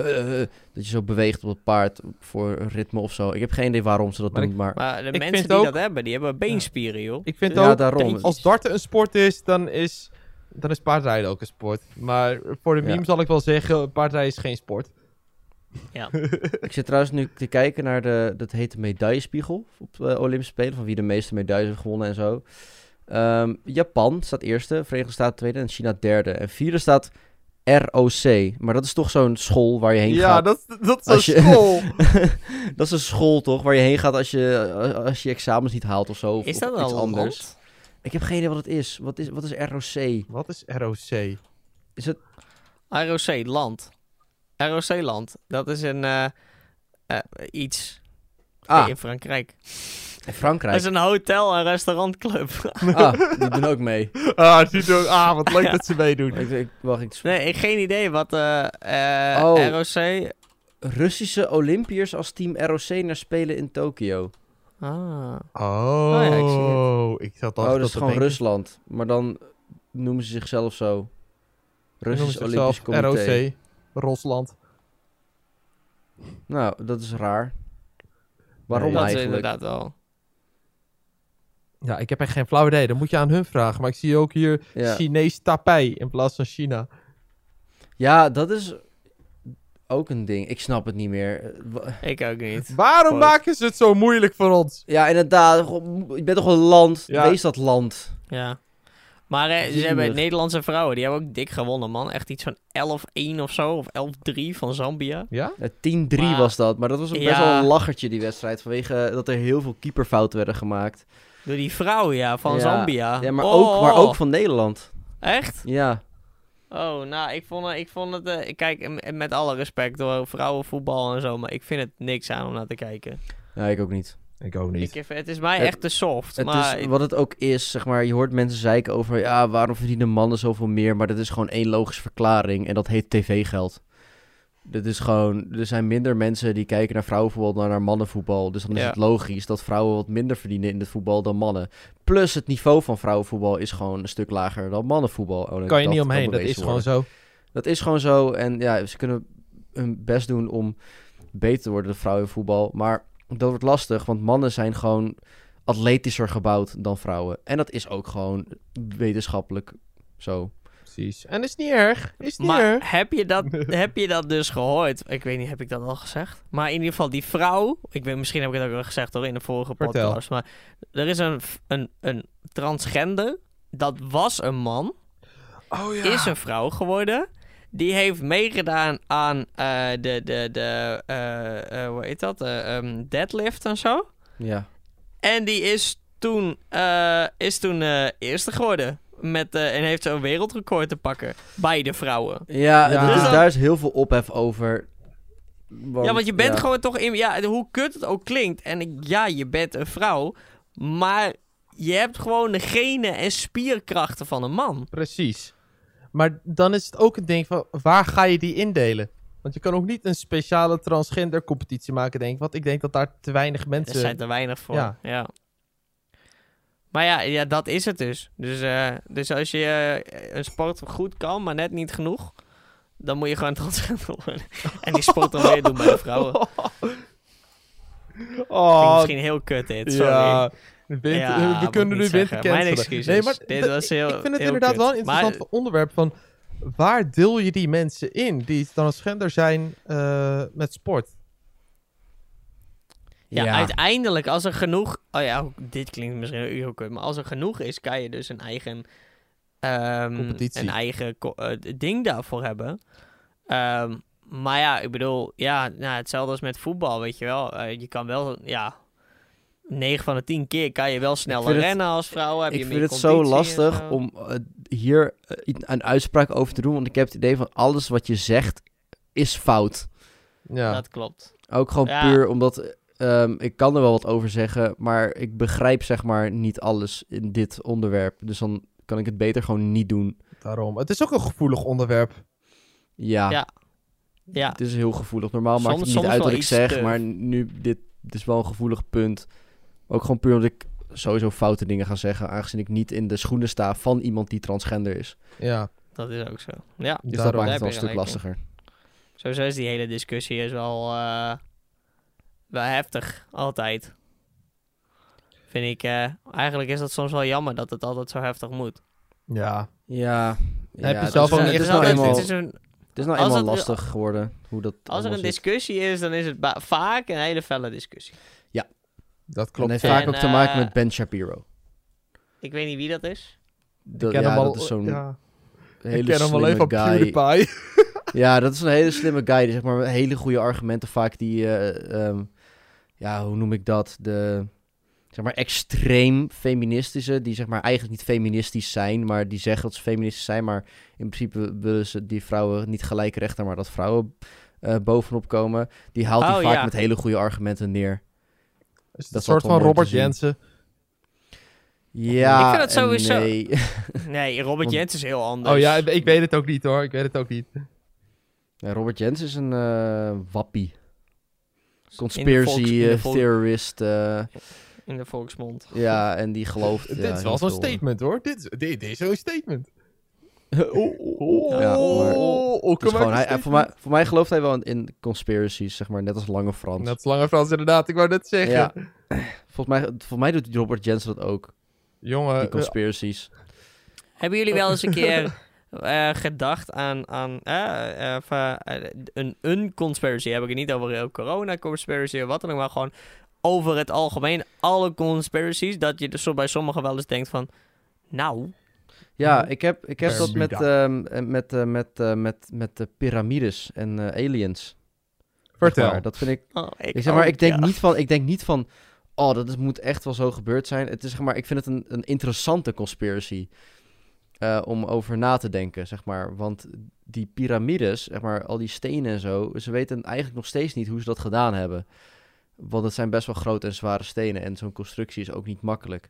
eh, eh, dat je zo beweegt op het paard voor een ritme of zo. Ik heb geen idee waarom ze dat Maar doen, ik- maar Maar de Ik mensen die ook- dat hebben, die hebben beenspieren, joh. Ik vind ja, ook, daarom. als darten een sport is, dan is, dan is paardrijden ook een sport. Maar voor de Ja. meme zal ik wel zeggen, paardrijden is geen sport. [LAUGHS] Ik zit trouwens nu te kijken naar de, dat heet de medaillespiegel op de Olympische Spelen, van wie de meeste medailles heeft gewonnen en zo. Ehm, Japan staat eerste, Verenigde Staten tweede en China derde. En vierde staat ROC, maar dat is toch zo'n school waar je heen Ja, gaat. dat, dat is Als een je- school. [LAUGHS] dat is een school toch, waar je heen gaat als je, als je examens niet haalt of zo. Of, Is dat of iets anders. land? Ik heb geen idee wat het is. Wat is, wat is ROC? Wat is ROC? Is het... ROC, land. ROC, land. Dat is een eh, eh, iets Ah, in Frankrijk. in Dat Frankrijk. is een hotel- en restaurantclub. Ah, die doen ook mee. [LAUGHS] Ah, die doen, ah, wat leuk dat ze meedoen. Ik, ik, wacht, ik... nee, ik geen idee wat eh eh, Oh. ROC... Russische Olympiërs als team ROC naar Spelen in Tokio. Ah. Oh, ja, ik zie ik zat Oh, al dat is gewoon Rusland. Maar dan noemen ze zichzelf zo. Russisch Olympisch Comité. ROC, Rusland. Nou, dat is raar. Waarom Nee, dat is eigenlijk? inderdaad wel. Ja, ik heb echt geen flauw idee. Dan moet je aan hun vragen. Maar ik zie ook hier Ja. Chinees tapij in plaats van China. ja, dat is ook een ding. Ik snap het niet meer. Ik ook niet. Waarom Goed. maken ze het zo moeilijk voor ons? Ja, inderdaad. Je bent toch een land? Ja. Wees dat land. Ja. Maar eh, ze hebben Nederlandse vrouwen, die hebben ook dik gewonnen, man. Echt iets van 11-1 of zo, of 11-3 van Zambia. Ja? Eh, 10-3 Maar- was dat. Maar dat was ook best Ja. wel een lachertje, die wedstrijd. Vanwege eh, dat er heel veel keeperfouten werden gemaakt. Door die vrouw, ja, van Ja. Zambia. Ja, maar, Oh, ook, maar ook van Nederland. Echt? Ja. Oh, nou, ik vond, het- ik vond het... eh, kijk, met alle respect door vrouwenvoetbal en zo, maar ik vind het niks aan om naar te kijken. Ja, ik ook niet. Ik ook Ik, niet. het is mij Het- echt te soft. Het maar is, wat het ook is, zeg maar, je hoort mensen zeiken over, ja, waarom verdienen mannen zoveel meer? Maar dat is gewoon één logische verklaring en dat heet tv-geld. Dit is gewoon, er zijn minder mensen die kijken naar vrouwenvoetbal dan naar mannenvoetbal. Dus dan is Ja. het logisch dat vrouwen wat minder verdienen in het voetbal dan mannen. Plus het niveau van vrouwenvoetbal is gewoon een stuk lager dan mannenvoetbal. Oh, Kan je niet omheen, dat is gewoon zo. Dat is gewoon zo. En ja, ze kunnen hun best doen om beter te worden, de vrouwenvoetbal. Maar dat wordt lastig, want mannen zijn gewoon atletischer gebouwd dan vrouwen. En dat is ook gewoon wetenschappelijk zo. Precies. En is niet erg. Is niet Maar erg. heb je, dat, [LAUGHS] heb je dat dus gehoord? Ik weet niet, heb ik dat al gezegd? Maar in ieder geval, die vrouw... Ik weet, misschien heb ik het ook al gezegd hoor, in de vorige Vertel. podcast. Maar er is een, een, een transgender. Dat was een man. Oh Is een vrouw geworden. Die heeft meegedaan aan eh, de, de, de eh, eh, hoe heet dat? Ehm, deadlift en zo. Ja. En die is toen, eh, is toen eh, eerste geworden. Met, en heeft zo'n wereldrecord te pakken. Beide vrouwen. Ja, is, Dus daar is heel veel ophef over. Want, ja, want je bent ja. gewoon toch in. Ja, hoe kut het ook klinkt. En ik- ja, je bent een vrouw. Maar je hebt gewoon de genen en spierkrachten van een man. Precies. Maar dan is het ook een ding van, waar ga je die indelen? Want je kan ook niet een speciale transgender competitie maken, denk ik. Want ik denk dat daar te weinig Er mensen... zijn er weinig voor. Ja. Ja. Maar ja, ja, dat is het dus. Dus, eh, dus als je eh, een sport goed kan, maar net niet genoeg, dan moet je gewoon transgender worden. [LAUGHS] en die sport dan weer doen bij de vrouwen. Oh, misschien heel kut dit, sorry. ja. Wind- Ja, we kunnen nu winter zeggen. Mijn excuses. Nee, maar Dit d- was heel- ik vind het heel inderdaad kut. wel een interessant Maar- onderwerp van... Waar deel je die mensen in die transgender zijn eh, met sport? Ja, uiteindelijk, als er genoeg... Oh ja, dit klinkt misschien heel kut, maar als er genoeg is, kan je dus een eigen... ehm, Competitie. Een eigen eh, ding daarvoor hebben. Ehm, maar ja, ik bedoel, ja, nou, hetzelfde als met voetbal, weet je wel. Eh, je kan wel, ja... 9 van de 10 keer kan je wel sneller het- rennen als vrouw. Heb ik je vind meer het zo lastig zo. om eh, hier eh, een uitspraak over te doen. Want ik heb het idee van alles wat je zegt is fout. Ja. Dat klopt. Ook gewoon Ja. puur omdat... ehm, ik kan er wel wat over zeggen, maar ik begrijp zeg maar niet alles in dit onderwerp. Dus dan kan ik het beter gewoon niet doen. Daarom. Het is ook een gevoelig onderwerp. Ja, Ja. Ja, het is heel gevoelig. Normaal maakt het niet uit wat ik zeg, te- maar nu, dit, dit is wel een gevoelig punt. Ook gewoon puur omdat ik sowieso foute dingen ga zeggen, aangezien ik niet in de schoenen sta van iemand die transgender is. Ja. dat is ook zo. Ja, Dus dat Daar maakt het wel een stuk in. lastiger. sowieso is die hele discussie is wel, eh, wel heftig, altijd. Vind ik, eh, eigenlijk is dat soms wel jammer dat het altijd zo heftig moet. Ja. Ja. Heb je ja, zelf ook niet het is echt nou het is nou eenmaal het- lastig geworden hoe dat als er een zit. discussie is, dan is het vaak een hele felle discussie. Dat En klopt. heeft En, vaak ook te maken eh, met Ben Shapiro. Ik weet niet wie dat is. Dat, ik ken ja, hem al, dat is zo'n ja. hele ik ken hem guy. PewDiePie. [LAUGHS] Ja, dat is een hele slimme guy. Die zeg maar hele goede argumenten vaak die... eh, ehm, ja, hoe noem ik dat? De zeg maar extreem feministische, die zeg maar eigenlijk niet feministisch zijn, maar die zeggen dat ze feministisch zijn, maar in principe willen ze die vrouwen niet gelijk rechten, maar dat vrouwen eh, bovenop komen. Die haalt hij Oh, vaak ja. met hele goede argumenten neer. Dat een soort van Robert. Jensen. Ja, Ik vind het en sowieso- Nee. [LAUGHS] Nee, Robert Want- Jens is heel anders. Oh ja, ik- weet het ook niet hoor. Ik weet het ook niet. Ja, Robert Jens is een eh, wappie. In de Conspiracy volks- in de eh, theorist. eh, In de volksmond. ja, en die gelooft. [LAUGHS] Dit ja, is wel zo'n statement hoor. Dit is, dit, dit is zo'n statement. Oh, Ja, maar- oh, Dus gewoon, hij, hij- voor, mij, voor mij gelooft hij wel in, in conspiracies, zeg maar, net als Lange Frans. Net Lange Frans inderdaad. Ik wou net zeggen. ja. volgens, mij, volgens mij doet Robert Jensen dat ook, Jongen, die conspiracies. Hebben jullie wel eens een keer eh, gedacht aan, aan eh, eh, een, een conspiracy? Heb ik het niet over corona-conspiracy of wat dan ook, maar gewoon over het algemeen, alle conspiracies, dat je dus bij sommigen wel eens denkt van, nou, Ja, ik heb, ik heb dat met, ehm, eh, met, eh, met, eh, met, met de piramides en aliens. vertel. Dat vind ik... oh, ik, Ik zeg maar, ook, ik denk, ja. niet van, ik denk niet van... Oh, dat is, moet echt wel zo gebeurd zijn. Het is, zeg maar, ik vind het een, een interessante conspiracy. eh, om over na te denken, zeg maar. Want die piramides, zeg maar, al die stenen en zo... Ze weten eigenlijk nog steeds niet hoe ze dat gedaan hebben. Want het zijn best wel grote en zware stenen. En zo'n constructie is ook niet makkelijk.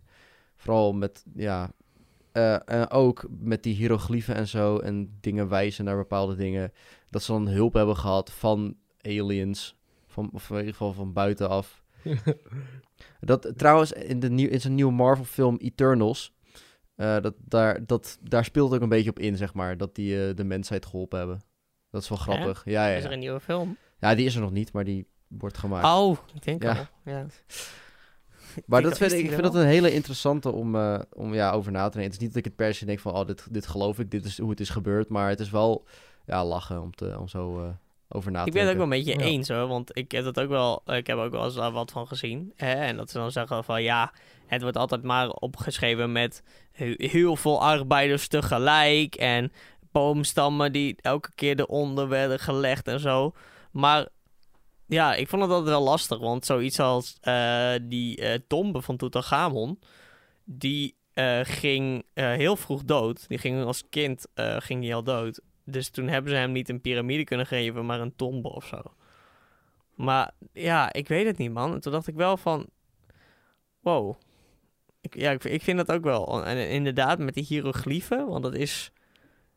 Vooral met, ja... eh, en ook met die hieroglyphen en zo. En dingen wijzen naar bepaalde dingen. Dat ze dan hulp hebben gehad van aliens. Van, of in ieder geval van buitenaf. [LAUGHS] dat trouwens, in, de nieuw, in zijn nieuwe Marvel-film Eternals. eh, dat, daar, dat, daar speelt ook een beetje op in, zeg maar. Dat die eh, de mensheid geholpen hebben. Dat is wel grappig. Ja, ja, Is er een nieuwe film? ja, die is er nog niet, maar die wordt gemaakt. Oh, ik denk Ja. al. Ja. [LAUGHS] maar dat vind ik, ik vind dat een hele interessante om, eh, om ja, over na te denken. Het is niet dat ik het per se denk van, oh, dit, dit geloof ik, dit is hoe het is gebeurd. Maar het is wel, ja, lachen om, te, om zo eh, over na te Ik ben het ook denken. wel een beetje Ja. eens hoor, want ik heb dat ook wel, ik heb ook wel eens daar wat van gezien. Hè? En dat ze dan zeggen van ja, het wordt altijd maar opgeschreven met he- heel veel arbeiders tegelijk en boomstammen die elke keer eronder werden gelegd en zo. Maar ja, ik vond het altijd wel lastig, want zoiets als eh, die eh, tombe van Tutankhamon, die eh, ging heel vroeg dood. Die ging als kind ging die al dood. Dus toen hebben ze hem niet een piramide kunnen geven, maar een tombe of zo. Maar ja, ik weet het niet, man. En toen dacht ik wel van... Wow. Ik, ja, ik, ik vind dat ook wel. En inderdaad, met die hieroglyphen, want dat is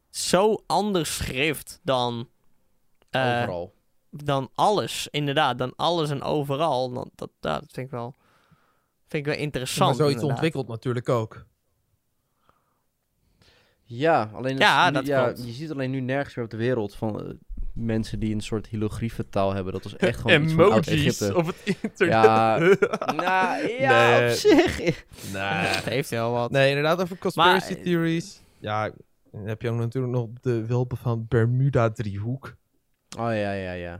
zo anders schrift dan... Overal. Dan alles, inderdaad. Dan alles en overal. Dan, dat, dat vind ik wel, vind ik wel maar interessant. zoiets inderdaad. ontwikkelt natuurlijk ook. Ja, alleen Ja, nu- dat ja, klopt. je ziet alleen nu nergens meer op de wereld van... eh, mensen die een soort taal hebben. Dat was echt gewoon iets van Oud-Egypte. op het internet. Ja. [LAUGHS] nou, ja, Nee. op zich. nee. Het heeft wel wat. nee, inderdaad over conspiracy Maar- theories. Ja, dan heb je ook natuurlijk nog de wilpen van Bermuda-driehoek. Oh ja, ja, ja.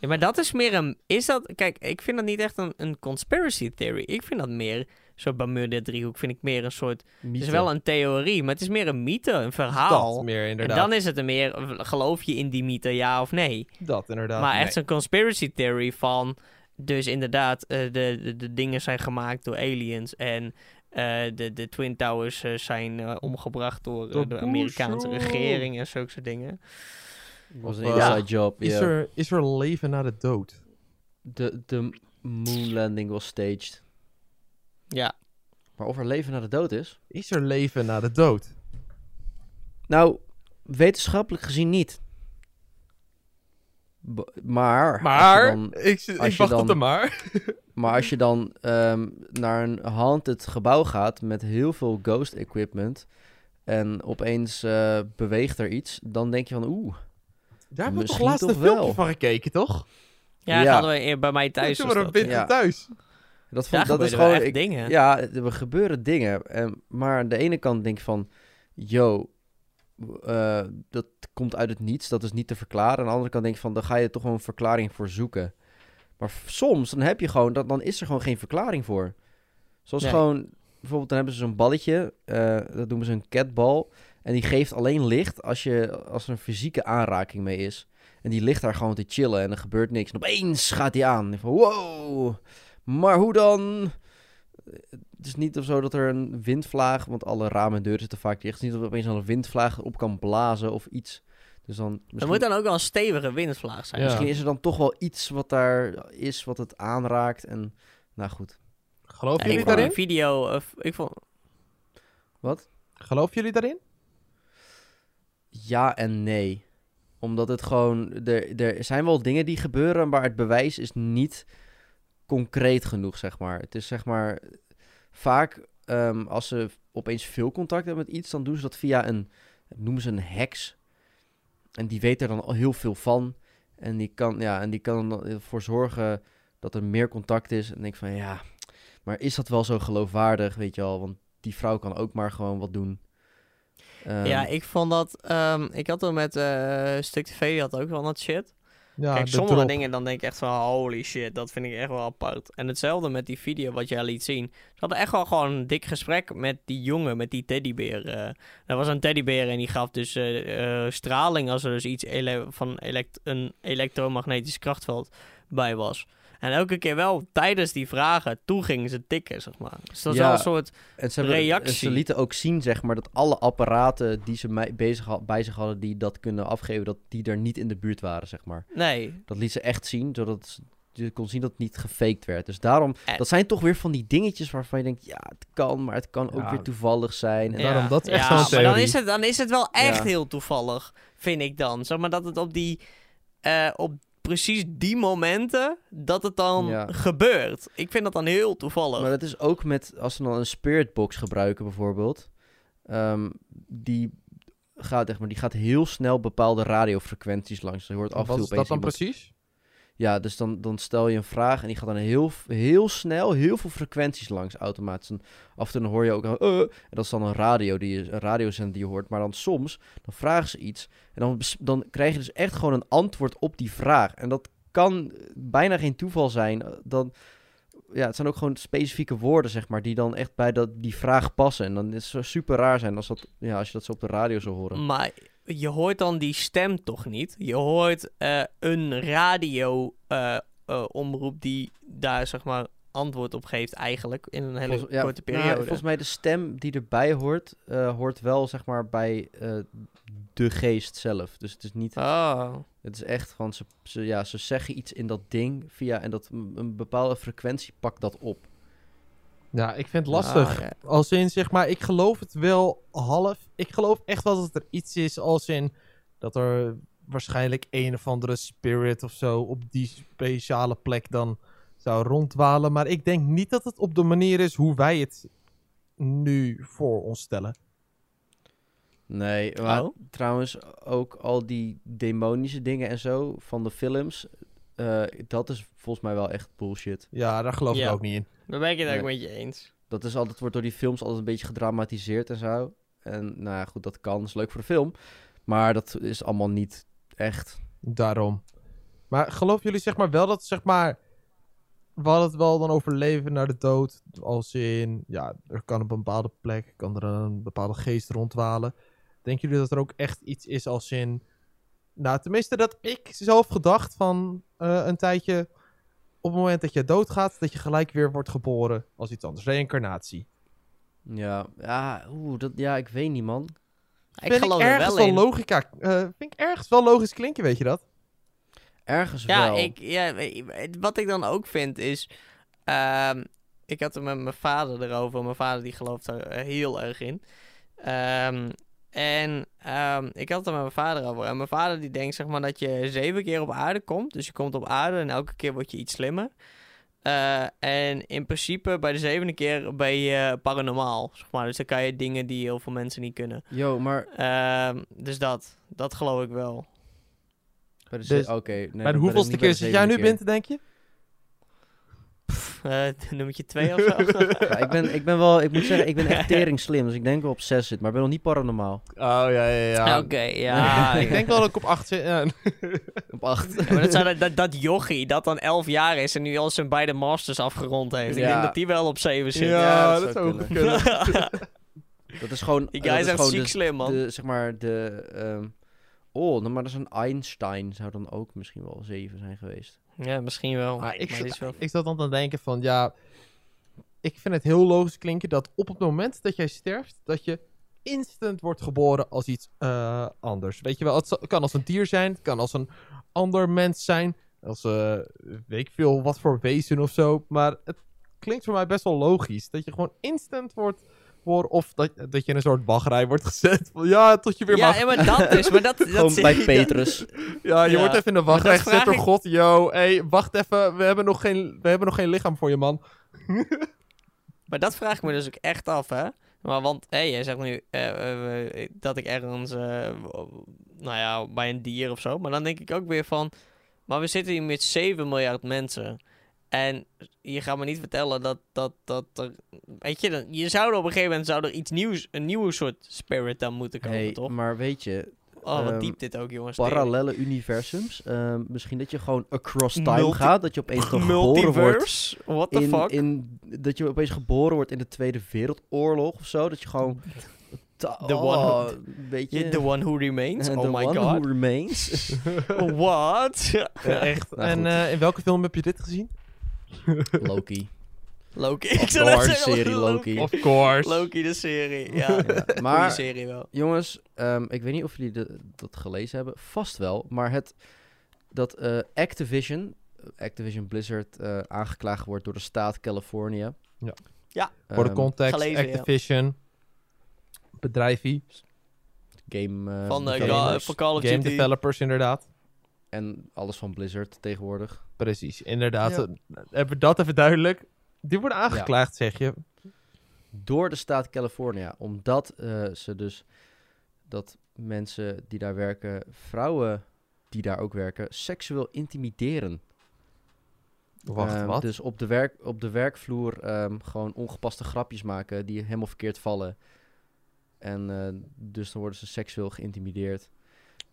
Ja, maar dat is meer een... Is dat... Kijk, ik vind dat niet echt een, een conspiracy theory. Ik vind dat meer... Zo'n Bermuda-driehoek vind ik meer een soort... Het is wel een theorie, maar het is meer een mythe, een verhaal. Dat meer en inderdaad. dan is het er meer... Geloof je in die mythe, ja of nee? Dat inderdaad. maar Nee. echt zo'n conspiracy theory van... Dus inderdaad, eh, de, de, de dingen zijn gemaakt door aliens en... eh, de, de Twin Towers eh, zijn omgebracht door, de Amerikaanse regering en zulke soort dingen. Was een inside eh, job. Is, ja. er, is er leven na de dood? De, de moon landing was staged. Ja, Maar of er leven na de dood is? Is er leven na de dood? Nou, wetenschappelijk gezien niet. B- maar, als je Maar, dan- ik, ik wacht dan- op de maar. [LAUGHS] Maar als je dan ehm, naar een haunted gebouw gaat met heel veel ghost equipment en opeens eh, beweegt er iets, dan denk je van oeh. Daar hebben we toch laatst een filmpje van gekeken, toch? ja, dat Ja. hadden we eer- bij mij thuis. Toen we binnen Ja. thuis. Dat, vond, dat is gewoon. echt ik- dingen. ja, er gebeuren dingen. En, maar aan de ene kant denk ik van, yo, eh, dat komt uit het niets, dat is niet te verklaren. Aan de andere kant denk ik van, dan ga je toch gewoon een verklaring voor zoeken. Maar soms, dan heb je gewoon, dat, dan is er gewoon geen verklaring voor. Zoals Nee. gewoon, bijvoorbeeld dan hebben ze zo'n balletje, eh, dat noemen ze een catbal. En die geeft alleen licht als, je, als er een fysieke aanraking mee is. En die ligt daar gewoon te chillen en er gebeurt niks. En opeens gaat die aan. En van, wow, maar hoe dan? Het is niet of zo dat er een windvlaag, want alle ramen en deuren zitten vaak dicht. Het is niet dat er opeens al een windvlaag op kan blazen of iets. Dus dan, Er misschien, moet dan ook wel een stevige windvlaag zijn. Ja. misschien is er dan toch wel iets wat daar is, wat het aanraakt. En nou goed. Geloven Ja, jullie daarin? een video... eh, ik vond, Wat? Geloven jullie daarin? Ja en nee. Omdat het gewoon. Er, er zijn wel dingen die gebeuren, maar het bewijs is niet concreet genoeg, zeg maar. Het is zeg maar. Vaak ehm, als ze opeens veel contact hebben met iets, dan doen ze dat via een. noemen ze een heks. En die weet er dan al heel veel van. En die kan, ja, en die kan er ervoor zorgen dat er meer contact is. En ik denk van ja. Maar is dat wel zo geloofwaardig, weet je wel? Want die vrouw kan ook maar gewoon wat doen. Ehm, ja, ik vond dat... ehm, ik had er met eh Stuk TV, die had ook wel dat shit. Ja, Kijk, sommige drop. dingen dan denk ik echt van holy shit, dat vind ik echt wel apart. En hetzelfde met die video wat jij liet zien. Ze hadden echt wel gewoon een dik gesprek met die jongen, met die teddybeer. eh. er was een teddybeer en die gaf dus eh, straling als er dus iets ele- van elekt een elektromagnetisch krachtveld bij was. En elke keer wel tijdens die vragen, toen gingen ze tikken, zeg maar. Dus dat is Ja. wel een soort... En ze, hebben- reactie. en ze lieten ook zien, zeg maar, dat alle apparaten die ze mij bezig had, bij zich hadden, die dat kunnen afgeven, dat die er niet in de buurt waren, zeg maar. Nee, Dat liet ze echt zien, zodat ze- je kon zien dat het niet gefaked werd. Dus daarom, En- dat zijn toch weer van die dingetjes waarvan je denkt, ja, het kan, maar het kan ook Ja. weer toevallig zijn. En Ja. daarom, dat echt ja, zo'n maar dan theorie. is, het, dan is het wel echt Ja. heel toevallig, vind ik dan. Zeg maar dat het op die... eh, op precies die momenten dat het dan Ja. gebeurt. Ik vind dat dan heel toevallig. Maar dat is ook met, als ze dan een spirit box gebruiken bijvoorbeeld, ehm, die gaat, echt maar, die gaat heel snel bepaalde radiofrequenties langs. Je hoort af en Wat toe is dat dan iemand- precies? Ja, dus dan, dan stel je een vraag en die gaat dan heel, heel snel heel veel frequenties langs automatisch. En af en toe hoor je ook een, eh, en dat is dan een radio die je, een radiozender die je hoort. Maar dan soms, dan vragen ze iets en dan, dan krijg je dus echt gewoon een antwoord op die vraag. En dat kan bijna geen toeval zijn. Eh, Dan, ja, het zijn ook gewoon specifieke woorden, zeg maar, die dan echt bij dat, die vraag passen. En dan is het super raar zijn als, dat, ja, als je dat zo op de radio zou horen. Maar je hoort dan die stem toch niet? Je hoort eh, een radio eh, eh, omroep die daar zeg maar antwoord op geeft eigenlijk in een hele Volgens- ja, korte nou, periode. volgens mij de stem die erbij hoort, hoort wel zeg maar bij de geest zelf. Dus het is niet, Oh. het is echt gewoon, ze, ze, ja, ze zeggen iets in dat ding via, en dat een bepaalde frequentie pakt dat op. Ja, ik vind het lastig. Ah, ja. Als in, zeg maar, ik geloof het wel half. Ik geloof echt wel dat er iets is als in dat er waarschijnlijk een of andere spirit of zo op die speciale plek dan zou rondwalen. Maar ik denk niet dat het op de manier is hoe wij het nu voor ons stellen. Nee, maar Oh. trouwens ook al die demonische dingen en zo van de films, eh, dat is volgens mij wel echt bullshit. Ja, daar geloof ik ook niet in. Daar ben ik het ook met je eens. Dat is altijd, wordt door die films altijd een beetje gedramatiseerd en zo. En nou ja, goed, dat kan, is leuk voor de film. Maar dat is allemaal niet echt. Daarom. Maar geloven jullie zeg maar wel dat, zeg maar... We hadden het wel dan over leven naar de dood. Als in, ja, er kan op een bepaalde plek, kan er een bepaalde geest rondwalen. Denken jullie dat er ook echt iets is als in... Nou, tenminste dat ik zelf gedacht van eh, een tijdje... Op het moment dat je doodgaat, dat je gelijk weer wordt geboren als iets anders. Reïncarnatie. Ja, ja, oeh, dat, ja, ik weet niet, man. Ik vind geloof ik er ergens wel wel in. logica. eh, vind ik ergens wel logisch klinken, weet je dat? Ergens Ja, wel. ik, ja, wat ik dan ook vind is... ehm, ik had het met mijn vader erover. Mijn vader die gelooft er heel erg in. Ehm, en ehm, ik had het er met mijn vader over. En mijn vader die denkt zeg maar dat je zeven keer op aarde komt. Dus je komt op aarde en elke keer word je iets slimmer. Eh, en in principe bij de zevende keer ben je paranormaal. Zeg maar. Dus dan kan je dingen die heel veel mensen niet kunnen. Yo, maar Ehm, dus dat, dat geloof ik wel. Dus- Oké, nee, maar hoeveelste keer zit jij nu bent, denk je? Eh [LAUGHS] nummertje twee of zo. [LAUGHS] Ja, ik, ben, ik ben wel, ik moet zeggen, ik ben echt [LAUGHS] tering slim. Dus ik denk wel op 6 zit, maar ik ben nog niet paranormaal. Oh, ja, ja, ja. Oké, ja. ik denk wel dat ik op 8 zit. ja. Op 8. Ja, maar dat, zou dat, dat, dat jochie dat dan 11 jaar is en nu al zijn beide masters afgerond heeft. Ik denk dat die wel op 7 zit. Ja, dat dat zou zou kunnen. kunnen. Dat is gewoon. die dat guy is echt gewoon ziek de- slim, man. De, zeg maar de. ehm, oh, nou, maar dat is een Einstein. Zou dan ook misschien wel 7 zijn geweest. Ja, misschien wel. Maar ik, Maar zat, wel... ik zat dan te denken van, ja... Ik vind het heel logisch klinken dat op het moment dat jij sterft... dat je instant wordt geboren als iets eh, anders. Weet je wel, het kan als een dier zijn, het kan als een ander mens zijn... als, eh weet ik veel, wat voor wezen of zo. Maar het klinkt voor mij best wel logisch. Dat je gewoon instant wordt... Of dat, dat je in een soort wachtrij wordt gezet. Van, ja, tot je weer Ja, mag. ja, maar dat is... Maar dat, [LAUGHS] dat Gewoon bij je- Petrus. Ja, je Ja, wordt even in de wachtrij gezet door God. Yo, hey, wacht even. We hebben, nog geen, we hebben nog geen lichaam voor je, man. [LAUGHS] Maar dat vraag ik me dus ook echt af, hè. Maar want, hé, jij zegt nu eh, eh, dat ik ergens, eh, nou ja, bij een dier of zo. Maar dan denk ik ook weer van, maar we zitten hier met 7 miljard mensen. En je gaat me niet vertellen dat, dat, dat er, weet je, dan- je zou er op een gegeven moment zou er iets nieuws, een nieuwe soort spirit dan moeten komen, Hey, toch? maar weet je, Oh, wat ehm, diep dit ook, jongens. parallele universums. ehm, misschien dat je gewoon across time Multi- gaat. Dat je opeens toch [LAUGHS] geboren wordt. Multiverse? What the In, fuck? in, dat je opeens geboren wordt in de Tweede Wereldoorlog of zo. Dat je gewoon. [LAUGHS] The oh, one weet je. The one who remains? [LAUGHS] oh the my one god. who remains. What? echt. Nou, en eh, in welke film heb je dit gezien? Loki. Loki. Of Ik zou net course, zeggen, serie Loki. Of course. Loki, de serie. Ja, Ja, Goeie maar serie wel. jongens, ehm, ik weet niet of jullie de- dat gelezen hebben. Vast wel. Maar het, dat eh, Activision, Activision Blizzard, eh, aangeklaagd wordt door de staat Californië. Ja. Ja. Voor de Ehm, context, gelezen, ja. Activision, bedrijfie, game, eh, Van, de developers van Call of game Duty. developers inderdaad. en alles van Blizzard tegenwoordig. Precies, inderdaad. Ja. Hebben we dat even duidelijk. Die worden aangeklaagd, zeg je. Door de staat Californië. Omdat eh, ze dus dat mensen die daar werken, vrouwen die daar ook werken, seksueel intimideren. Wacht, Ehm, wat? Dus op de, werk, op de werkvloer ehm, gewoon ongepaste grapjes maken die helemaal verkeerd vallen. En eh, dus dan worden ze seksueel geïntimideerd.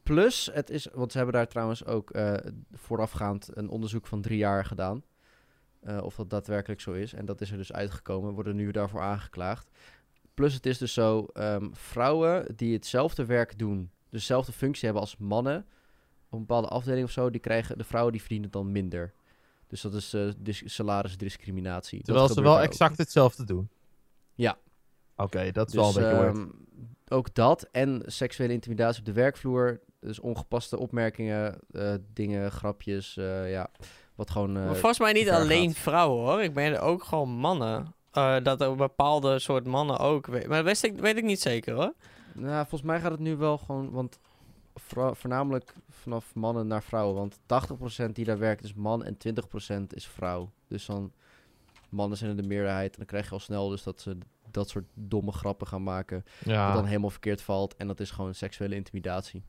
Plus, het is, want ze hebben daar trouwens ook eh, voorafgaand een onderzoek van drie jaar gedaan. eh, of dat daadwerkelijk zo is. En dat is er dus uitgekomen, worden nu daarvoor aangeklaagd. Plus, het is dus zo, ehm, vrouwen die hetzelfde werk doen, dezelfde functie hebben als mannen, op een bepaalde afdeling of zo, die krijgen, de vrouwen die verdienen dan minder. Dus dat is dis- salarisdiscriminatie. Dat Terwijl ze wel ook. exact hetzelfde doen. Ja. Oké, dat is Dus, wel een beetje ehm, ook dat en seksuele intimidatie op de werkvloer. Dus ongepaste opmerkingen, eh, dingen, grapjes, eh, ja. Wat gewoon... eh, maar volgens mij niet alleen gaat. vrouwen hoor. Ik ben er ook gewoon mannen. Eh, dat er bepaalde soort mannen ook. we- Maar dat wist ik, weet ik niet zeker hoor. Nou, volgens mij gaat het nu wel gewoon, want voornamelijk vanaf mannen naar vrouwen. Want 80% die daar werkt is man en 20% is vrouw. Dus dan mannen zijn er de meerderheid en dan krijg je al snel dus dat ze dat soort domme grappen gaan maken. Wat Ja, dan helemaal verkeerd valt. En dat is gewoon seksuele intimidatie.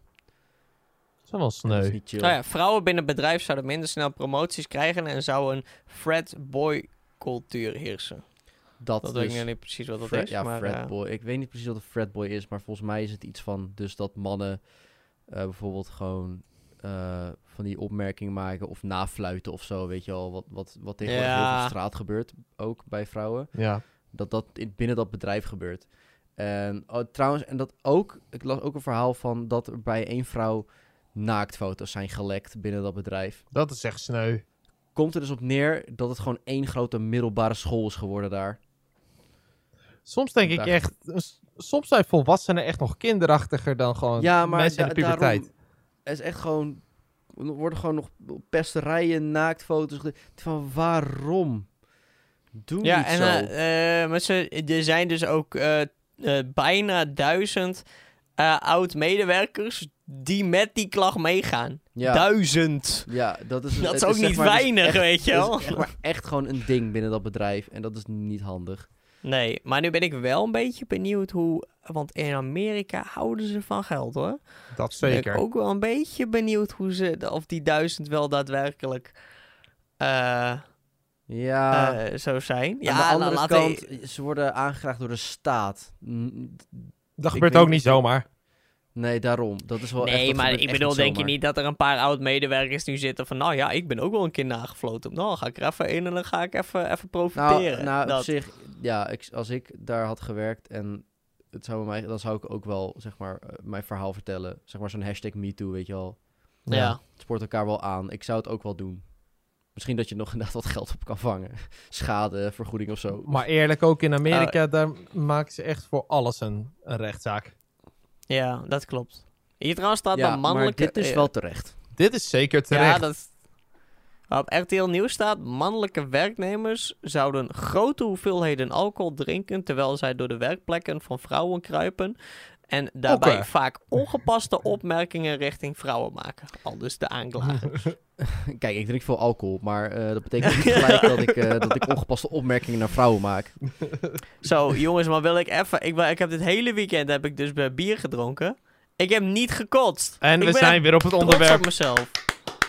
Dat is wel sneu. Nou ja, vrouwen binnen het bedrijf zouden minder snel promoties krijgen en zou een frat boy cultuur heersen. dat Dat dus, weet ik niet precies wat dat frat- is. ja, maar, fratboy. Ik weet niet precies wat een fratboy is, maar volgens mij is het iets van... Dus dat mannen eh, bijvoorbeeld gewoon eh, van die opmerkingen maken of nafluiten of zo, weet je wel. Wat, wat, wat tegenwoordig heel veel Ja. op straat gebeurt, ook bij vrouwen. Ja. dat dat in, binnen dat bedrijf gebeurt. En oh, trouwens, en dat ook, ik las ook een verhaal van dat er bij één vrouw naaktfoto's zijn gelekt binnen dat bedrijf. Dat is echt sneu. Komt er dus op neer dat het gewoon één grote middelbare school is geworden daar. Soms denk ik echt... Soms zijn volwassenen echt nog kinderachtiger dan gewoon ja, maar mensen in de puberteit. er is echt gewoon, er worden gewoon nog pesterijen, naaktfoto's. Van waarom? Doe Ja, niet en zo. eh, eh, maar ze, er zijn dus ook eh, eh, bijna duizend eh, oud-medewerkers die met die klacht meegaan. ja, Duizend! ja, dat is, Dat is ook niet maar, is weinig, echt- weet je wel. echt, maar echt gewoon een ding binnen dat bedrijf. En dat is niet handig. Nee, maar nu ben ik wel een beetje benieuwd hoe... Want in Amerika houden ze van geld, hoor. Dat Ben zeker. ik ook wel een beetje benieuwd hoe ze... Of die duizend wel daadwerkelijk... eh, Ja, eh, zo zijn. Ja, Aan de dan andere laten- kant, ze worden aangevraagd door de staat. Dat gebeurt weet ook niet zomaar. Nee, daarom. Dat is wel echt, Nee, maar ik bedoel, denk je niet dat er een paar oud-medewerkers nu zitten van... Nou ja, ik ben ook wel een keer nagefloten. Nou, dan ga ik er even in en dan ga ik even, even profiteren. Nou, nou op zich, ja, ik, als ik daar had gewerkt en het zou mij, dan zou ik ook wel, zeg maar, eh, mijn verhaal vertellen. Zeg maar zo'n hashtag MeToo, weet je wel. ja. Het spoort elkaar wel aan. Ik zou het ook wel doen. Misschien dat je nog [LAUGHS] inderdaad wat geld op kan vangen. Schade, vergoeding of zo. Maar eerlijk, ook in Amerika, Oh. daar maken ze echt voor alles een, een rechtszaak. ja, dat klopt. Hier trouwens staat ja, dan mannelijke... maar dit is eh, wel terecht. Dit is zeker terecht. Ja, dat... Op RTL Nieuws staat... Mannelijke werknemers zouden grote hoeveelheden alcohol drinken... terwijl zij door de werkplekken van vrouwen kruipen... en daarbij vaak ongepaste opmerkingen richting vrouwen maken. Al dus de aanklager. [LAUGHS] Kijk, ik drink veel alcohol, maar eh, dat betekent [LAUGHS] niet gelijk dat ik, eh, dat ik ongepaste opmerkingen naar vrouwen maak. [LAUGHS] Zo, jongens, maar wil ik even... Ik, ben- ik heb dit hele weekend heb ik dus bij bier gedronken. Ik heb niet gekotst. En ik we ben zijn weer op het trots onderwerp. op mezelf.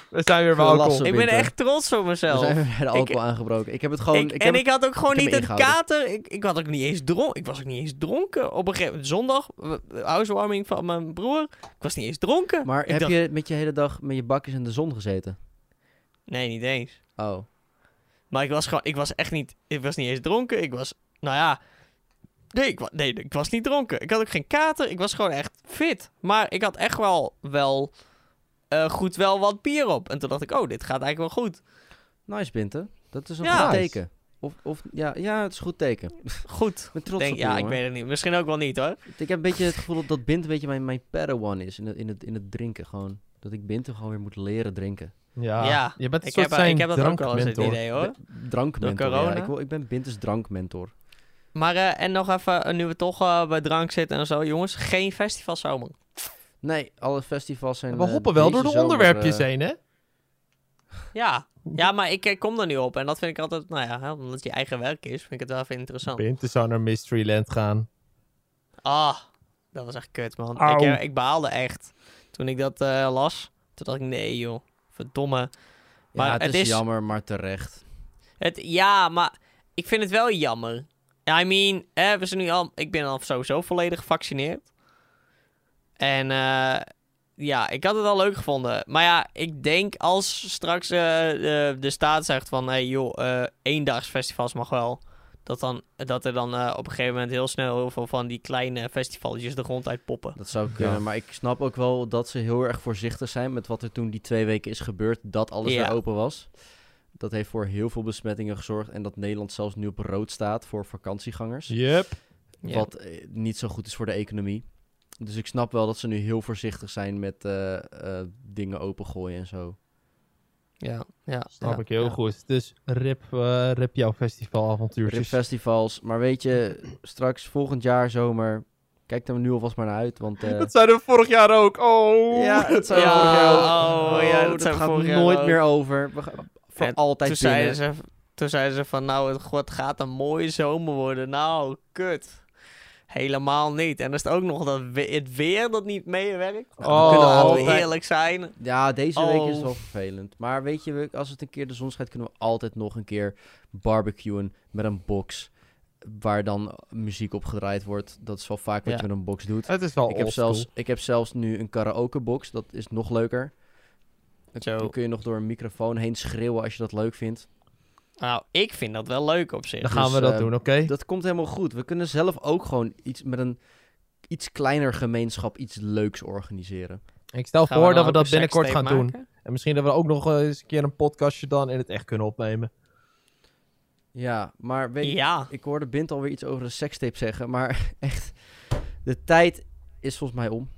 We zijn weer bij Gelassen. alcohol. Ik ben echt trots op We mezelf. zijn weer bij de alcohol aangebroken. Ik heb het gewoon... Ik- ik en heb ik had ook gewoon niet ingehouden. kater. Ik, ik had ook niet eens dronken. Ik was ook niet eens dronken. Op een gegeven moment, zondag, housewarming van mijn broer. Ik was niet eens dronken. Maar Ik heb dacht- je met je hele dag met je bakjes in de zon gezeten? Nee, niet eens. Oh. Maar ik was gewoon, ik was echt niet, ik was niet eens dronken. Ik was, nou ja, nee ik, nee, ik was niet dronken. Ik had ook geen kater. Ik was gewoon echt fit. Maar ik had echt wel, wel, eh, goed wel wat bier op. En toen dacht ik, oh, dit gaat eigenlijk wel goed. Nice, Binte. Dat is een Ja. goed teken. Of, of, ja, ja, het is een goed teken. Goed. Ik ben trots Denk, op je, ja, ik weet het niet. Misschien ook wel niet hoor. Ik heb een beetje het gevoel dat, dat Bint een beetje mijn, mijn padawan is in het, in, het, in het drinken. Gewoon. Dat ik Binte gewoon weer moet leren drinken. Ja. Ja, je bent Ik soort heb, zijn ik heb dat ook wel eens het drankmentor. idee hoor. Drankmentor, ja. corona? Ik, wil, ik ben Bintes drankmentor. Maar eh, en nog even, eh, nu we toch bij drank zitten en zo, jongens, geen festivalzomer. Nee, alle festivals zijn... We eh, hoppen wel door de zomer, onderwerpjes eh, heen, hè? Ja. ja, maar ik eh, kom er nu op en dat vind ik altijd, nou ja, hè, omdat het je eigen werk is, vind ik het wel even interessant. Binte zou naar Mysteryland gaan. Ah, dat was echt kut, man. Ik, eh, ik baalde echt toen ik dat eh, las. Toen dacht ik, nee joh, verdomme. Ja, Maar het, het is, is- jammer, maar terecht. Het, ja, maar ik vind het wel jammer. I mean, hè, we zijn nu al, ik ben al sowieso volledig gevaccineerd. En eh, ja, ik had het al leuk gevonden. Maar ja, ik denk als straks eh, de, de staat zegt van... Hey joh, eh eendagsfestivals mag wel. Dat, dan, dat er dan eh, op een gegeven moment heel snel heel veel van die kleine festivalletjes de grond uit poppen. Dat zou kunnen, Ja. maar ik snap ook wel dat ze heel erg voorzichtig zijn met wat er toen die twee weken is gebeurd, dat alles Ja. weer open was. Dat heeft voor heel veel besmettingen gezorgd en dat Nederland zelfs nu op rood staat voor vakantiegangers. Yep. Wat niet zo goed is voor de economie. Dus ik snap wel dat ze nu heel voorzichtig zijn met eh, eh, dingen opengooien en zo. Ja, ja. Snap ja, ik heel ja. goed. Dus rip, eh, rip jouw festivalavontuurtjes. festivals, maar weet je, straks volgend jaar zomer, kijk er nu alvast maar naar uit, want... eh, Dat zeiden we vorig jaar ook. Oh. Ja, dat zou Ja, vorig jaar ook. oh, ja, dat dat zou gaat vorig jaar nooit ook. meer over. We gaan voor En altijd Toen binnen. zeiden ze, toen zeiden ze van, nou, het gaat een mooie zomer worden. Nou, kut. Helemaal niet. En dan is het ook nog dat we- het weer dat niet meewerkt. Nou, Oh, we kunnen we altijd- eerlijk zijn. Ja, deze week is het Oh. wel vervelend. Maar weet je, we- als het een keer de zon schijnt, kunnen we altijd nog een keer barbecuen met een box. Waar dan muziek op gedraaid wordt. Dat is wel vaak wat Ja. je met een box doet. Het is wel Ik heb, zelfs, ik heb zelfs nu een karaoke box. Dat is nog leuker. Dan kun je nog door een microfoon heen schreeuwen als je dat leuk vindt. Nou, ik vind dat wel leuk op zich. Dan gaan Dus, we dat eh, doen, oké? Dat komt helemaal goed. We kunnen zelf ook gewoon iets met een iets kleiner gemeenschap iets leuks organiseren. Ik stel Gaan voor dat we dat binnenkort gaan doen. En misschien dat we ook nog eh, eens een keer een podcastje dan in het echt kunnen opnemen. Ja, maar weet je, Ja. ik hoorde Bint alweer iets over een sekstape zeggen, maar [LAUGHS] echt, de tijd is volgens mij om.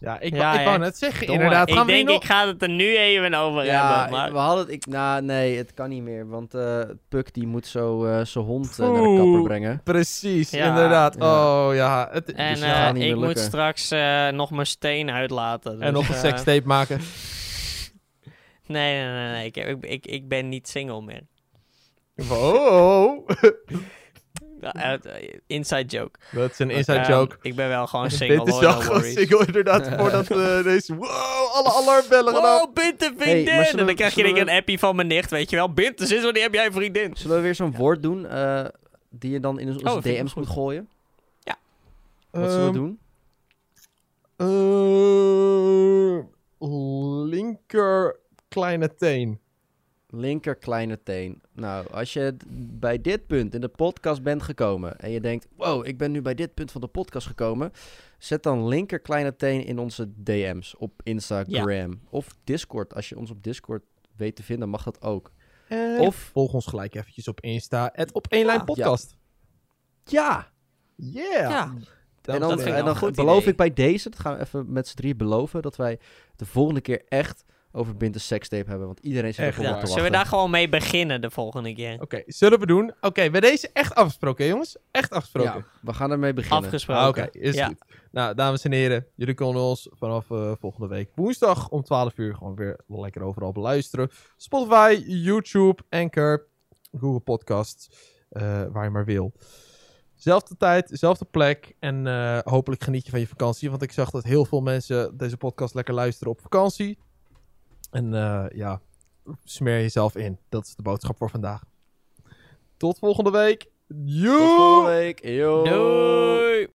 Ja, ik, Ja, ik wou net zeggen, inderdaad. ik Gaan we denk, nog... ik ga het er nu even over Ja, hebben. Maar... we hadden het, ik, nou nee, het kan niet meer, want eh Puck die moet zo eh, zijn hond eh, naar de kapper brengen. Precies, Ja. inderdaad. Ja. Oh ja. Het, En Dus ik moet straks eh, nog mijn steen uitlaten. en dus, nog een eh, sekstape maken. [LAUGHS] Nee, nee, nee. nee. Ik, ik, ik, ik ben niet single meer. Wow. [LAUGHS] Eh, inside joke. Dat is een inside Ehm, joke. Ik ben wel gewoon single. Dit is wel no gewoon single inderdaad. [LAUGHS] Voordat we deze... Wow, alle alarmbellen gedaan. Wow, een Hey, vriendin! en dan we- krijg je denk we- een appie van mijn nicht, weet je wel. Bint, sinds wanneer heb jij een vriendin? Zullen we weer zo'n woord doen eh, die je dan in onze Oh, ik DM's moet gooien? Ja. Wat zullen we Ehm, doen? eh, linker kleine teen. Linker kleine teen. Nou, als je bij dit punt in de podcast bent gekomen en je denkt, wow, ik ben nu bij dit punt van de podcast gekomen, zet dan linker kleine teen in onze DM's op Instagram of Discord. Als je ons op Discord weet te vinden, mag dat ook. En Of- volg ons gelijk eventjes op Insta. Het op één lijn Ja. podcast. Ja! Yeah. Ja. en dat dan, en dan beloof idee. ik bij deze, dat gaan we even met z'n drie beloven, dat wij de volgende keer echt over Bint een sekstape hebben. Want iedereen zit Echt erop waar. te Zullen we wachten. daar gewoon mee beginnen de volgende keer? Oké, zullen we doen? Oké, bij deze echt afgesproken, hè, jongens. Echt afgesproken. Ja, we gaan ermee beginnen. Afgesproken. Ah, Oké, is Ja. goed. Nou, dames en heren, jullie kunnen ons vanaf eh, volgende week woensdag om 12 uur gewoon weer lekker overal beluisteren. Spotify, YouTube, Anchor, Google Podcasts, eh, waar je maar wil. Zelfde tijd, zelfde plek en eh, hopelijk geniet je van je vakantie. Want ik zag dat heel veel mensen deze podcast lekker luisteren op vakantie. En eh, ja, smeer jezelf in. Dat is de boodschap voor vandaag. Tot volgende week. Tot Joe! volgende week. Yo. Doei!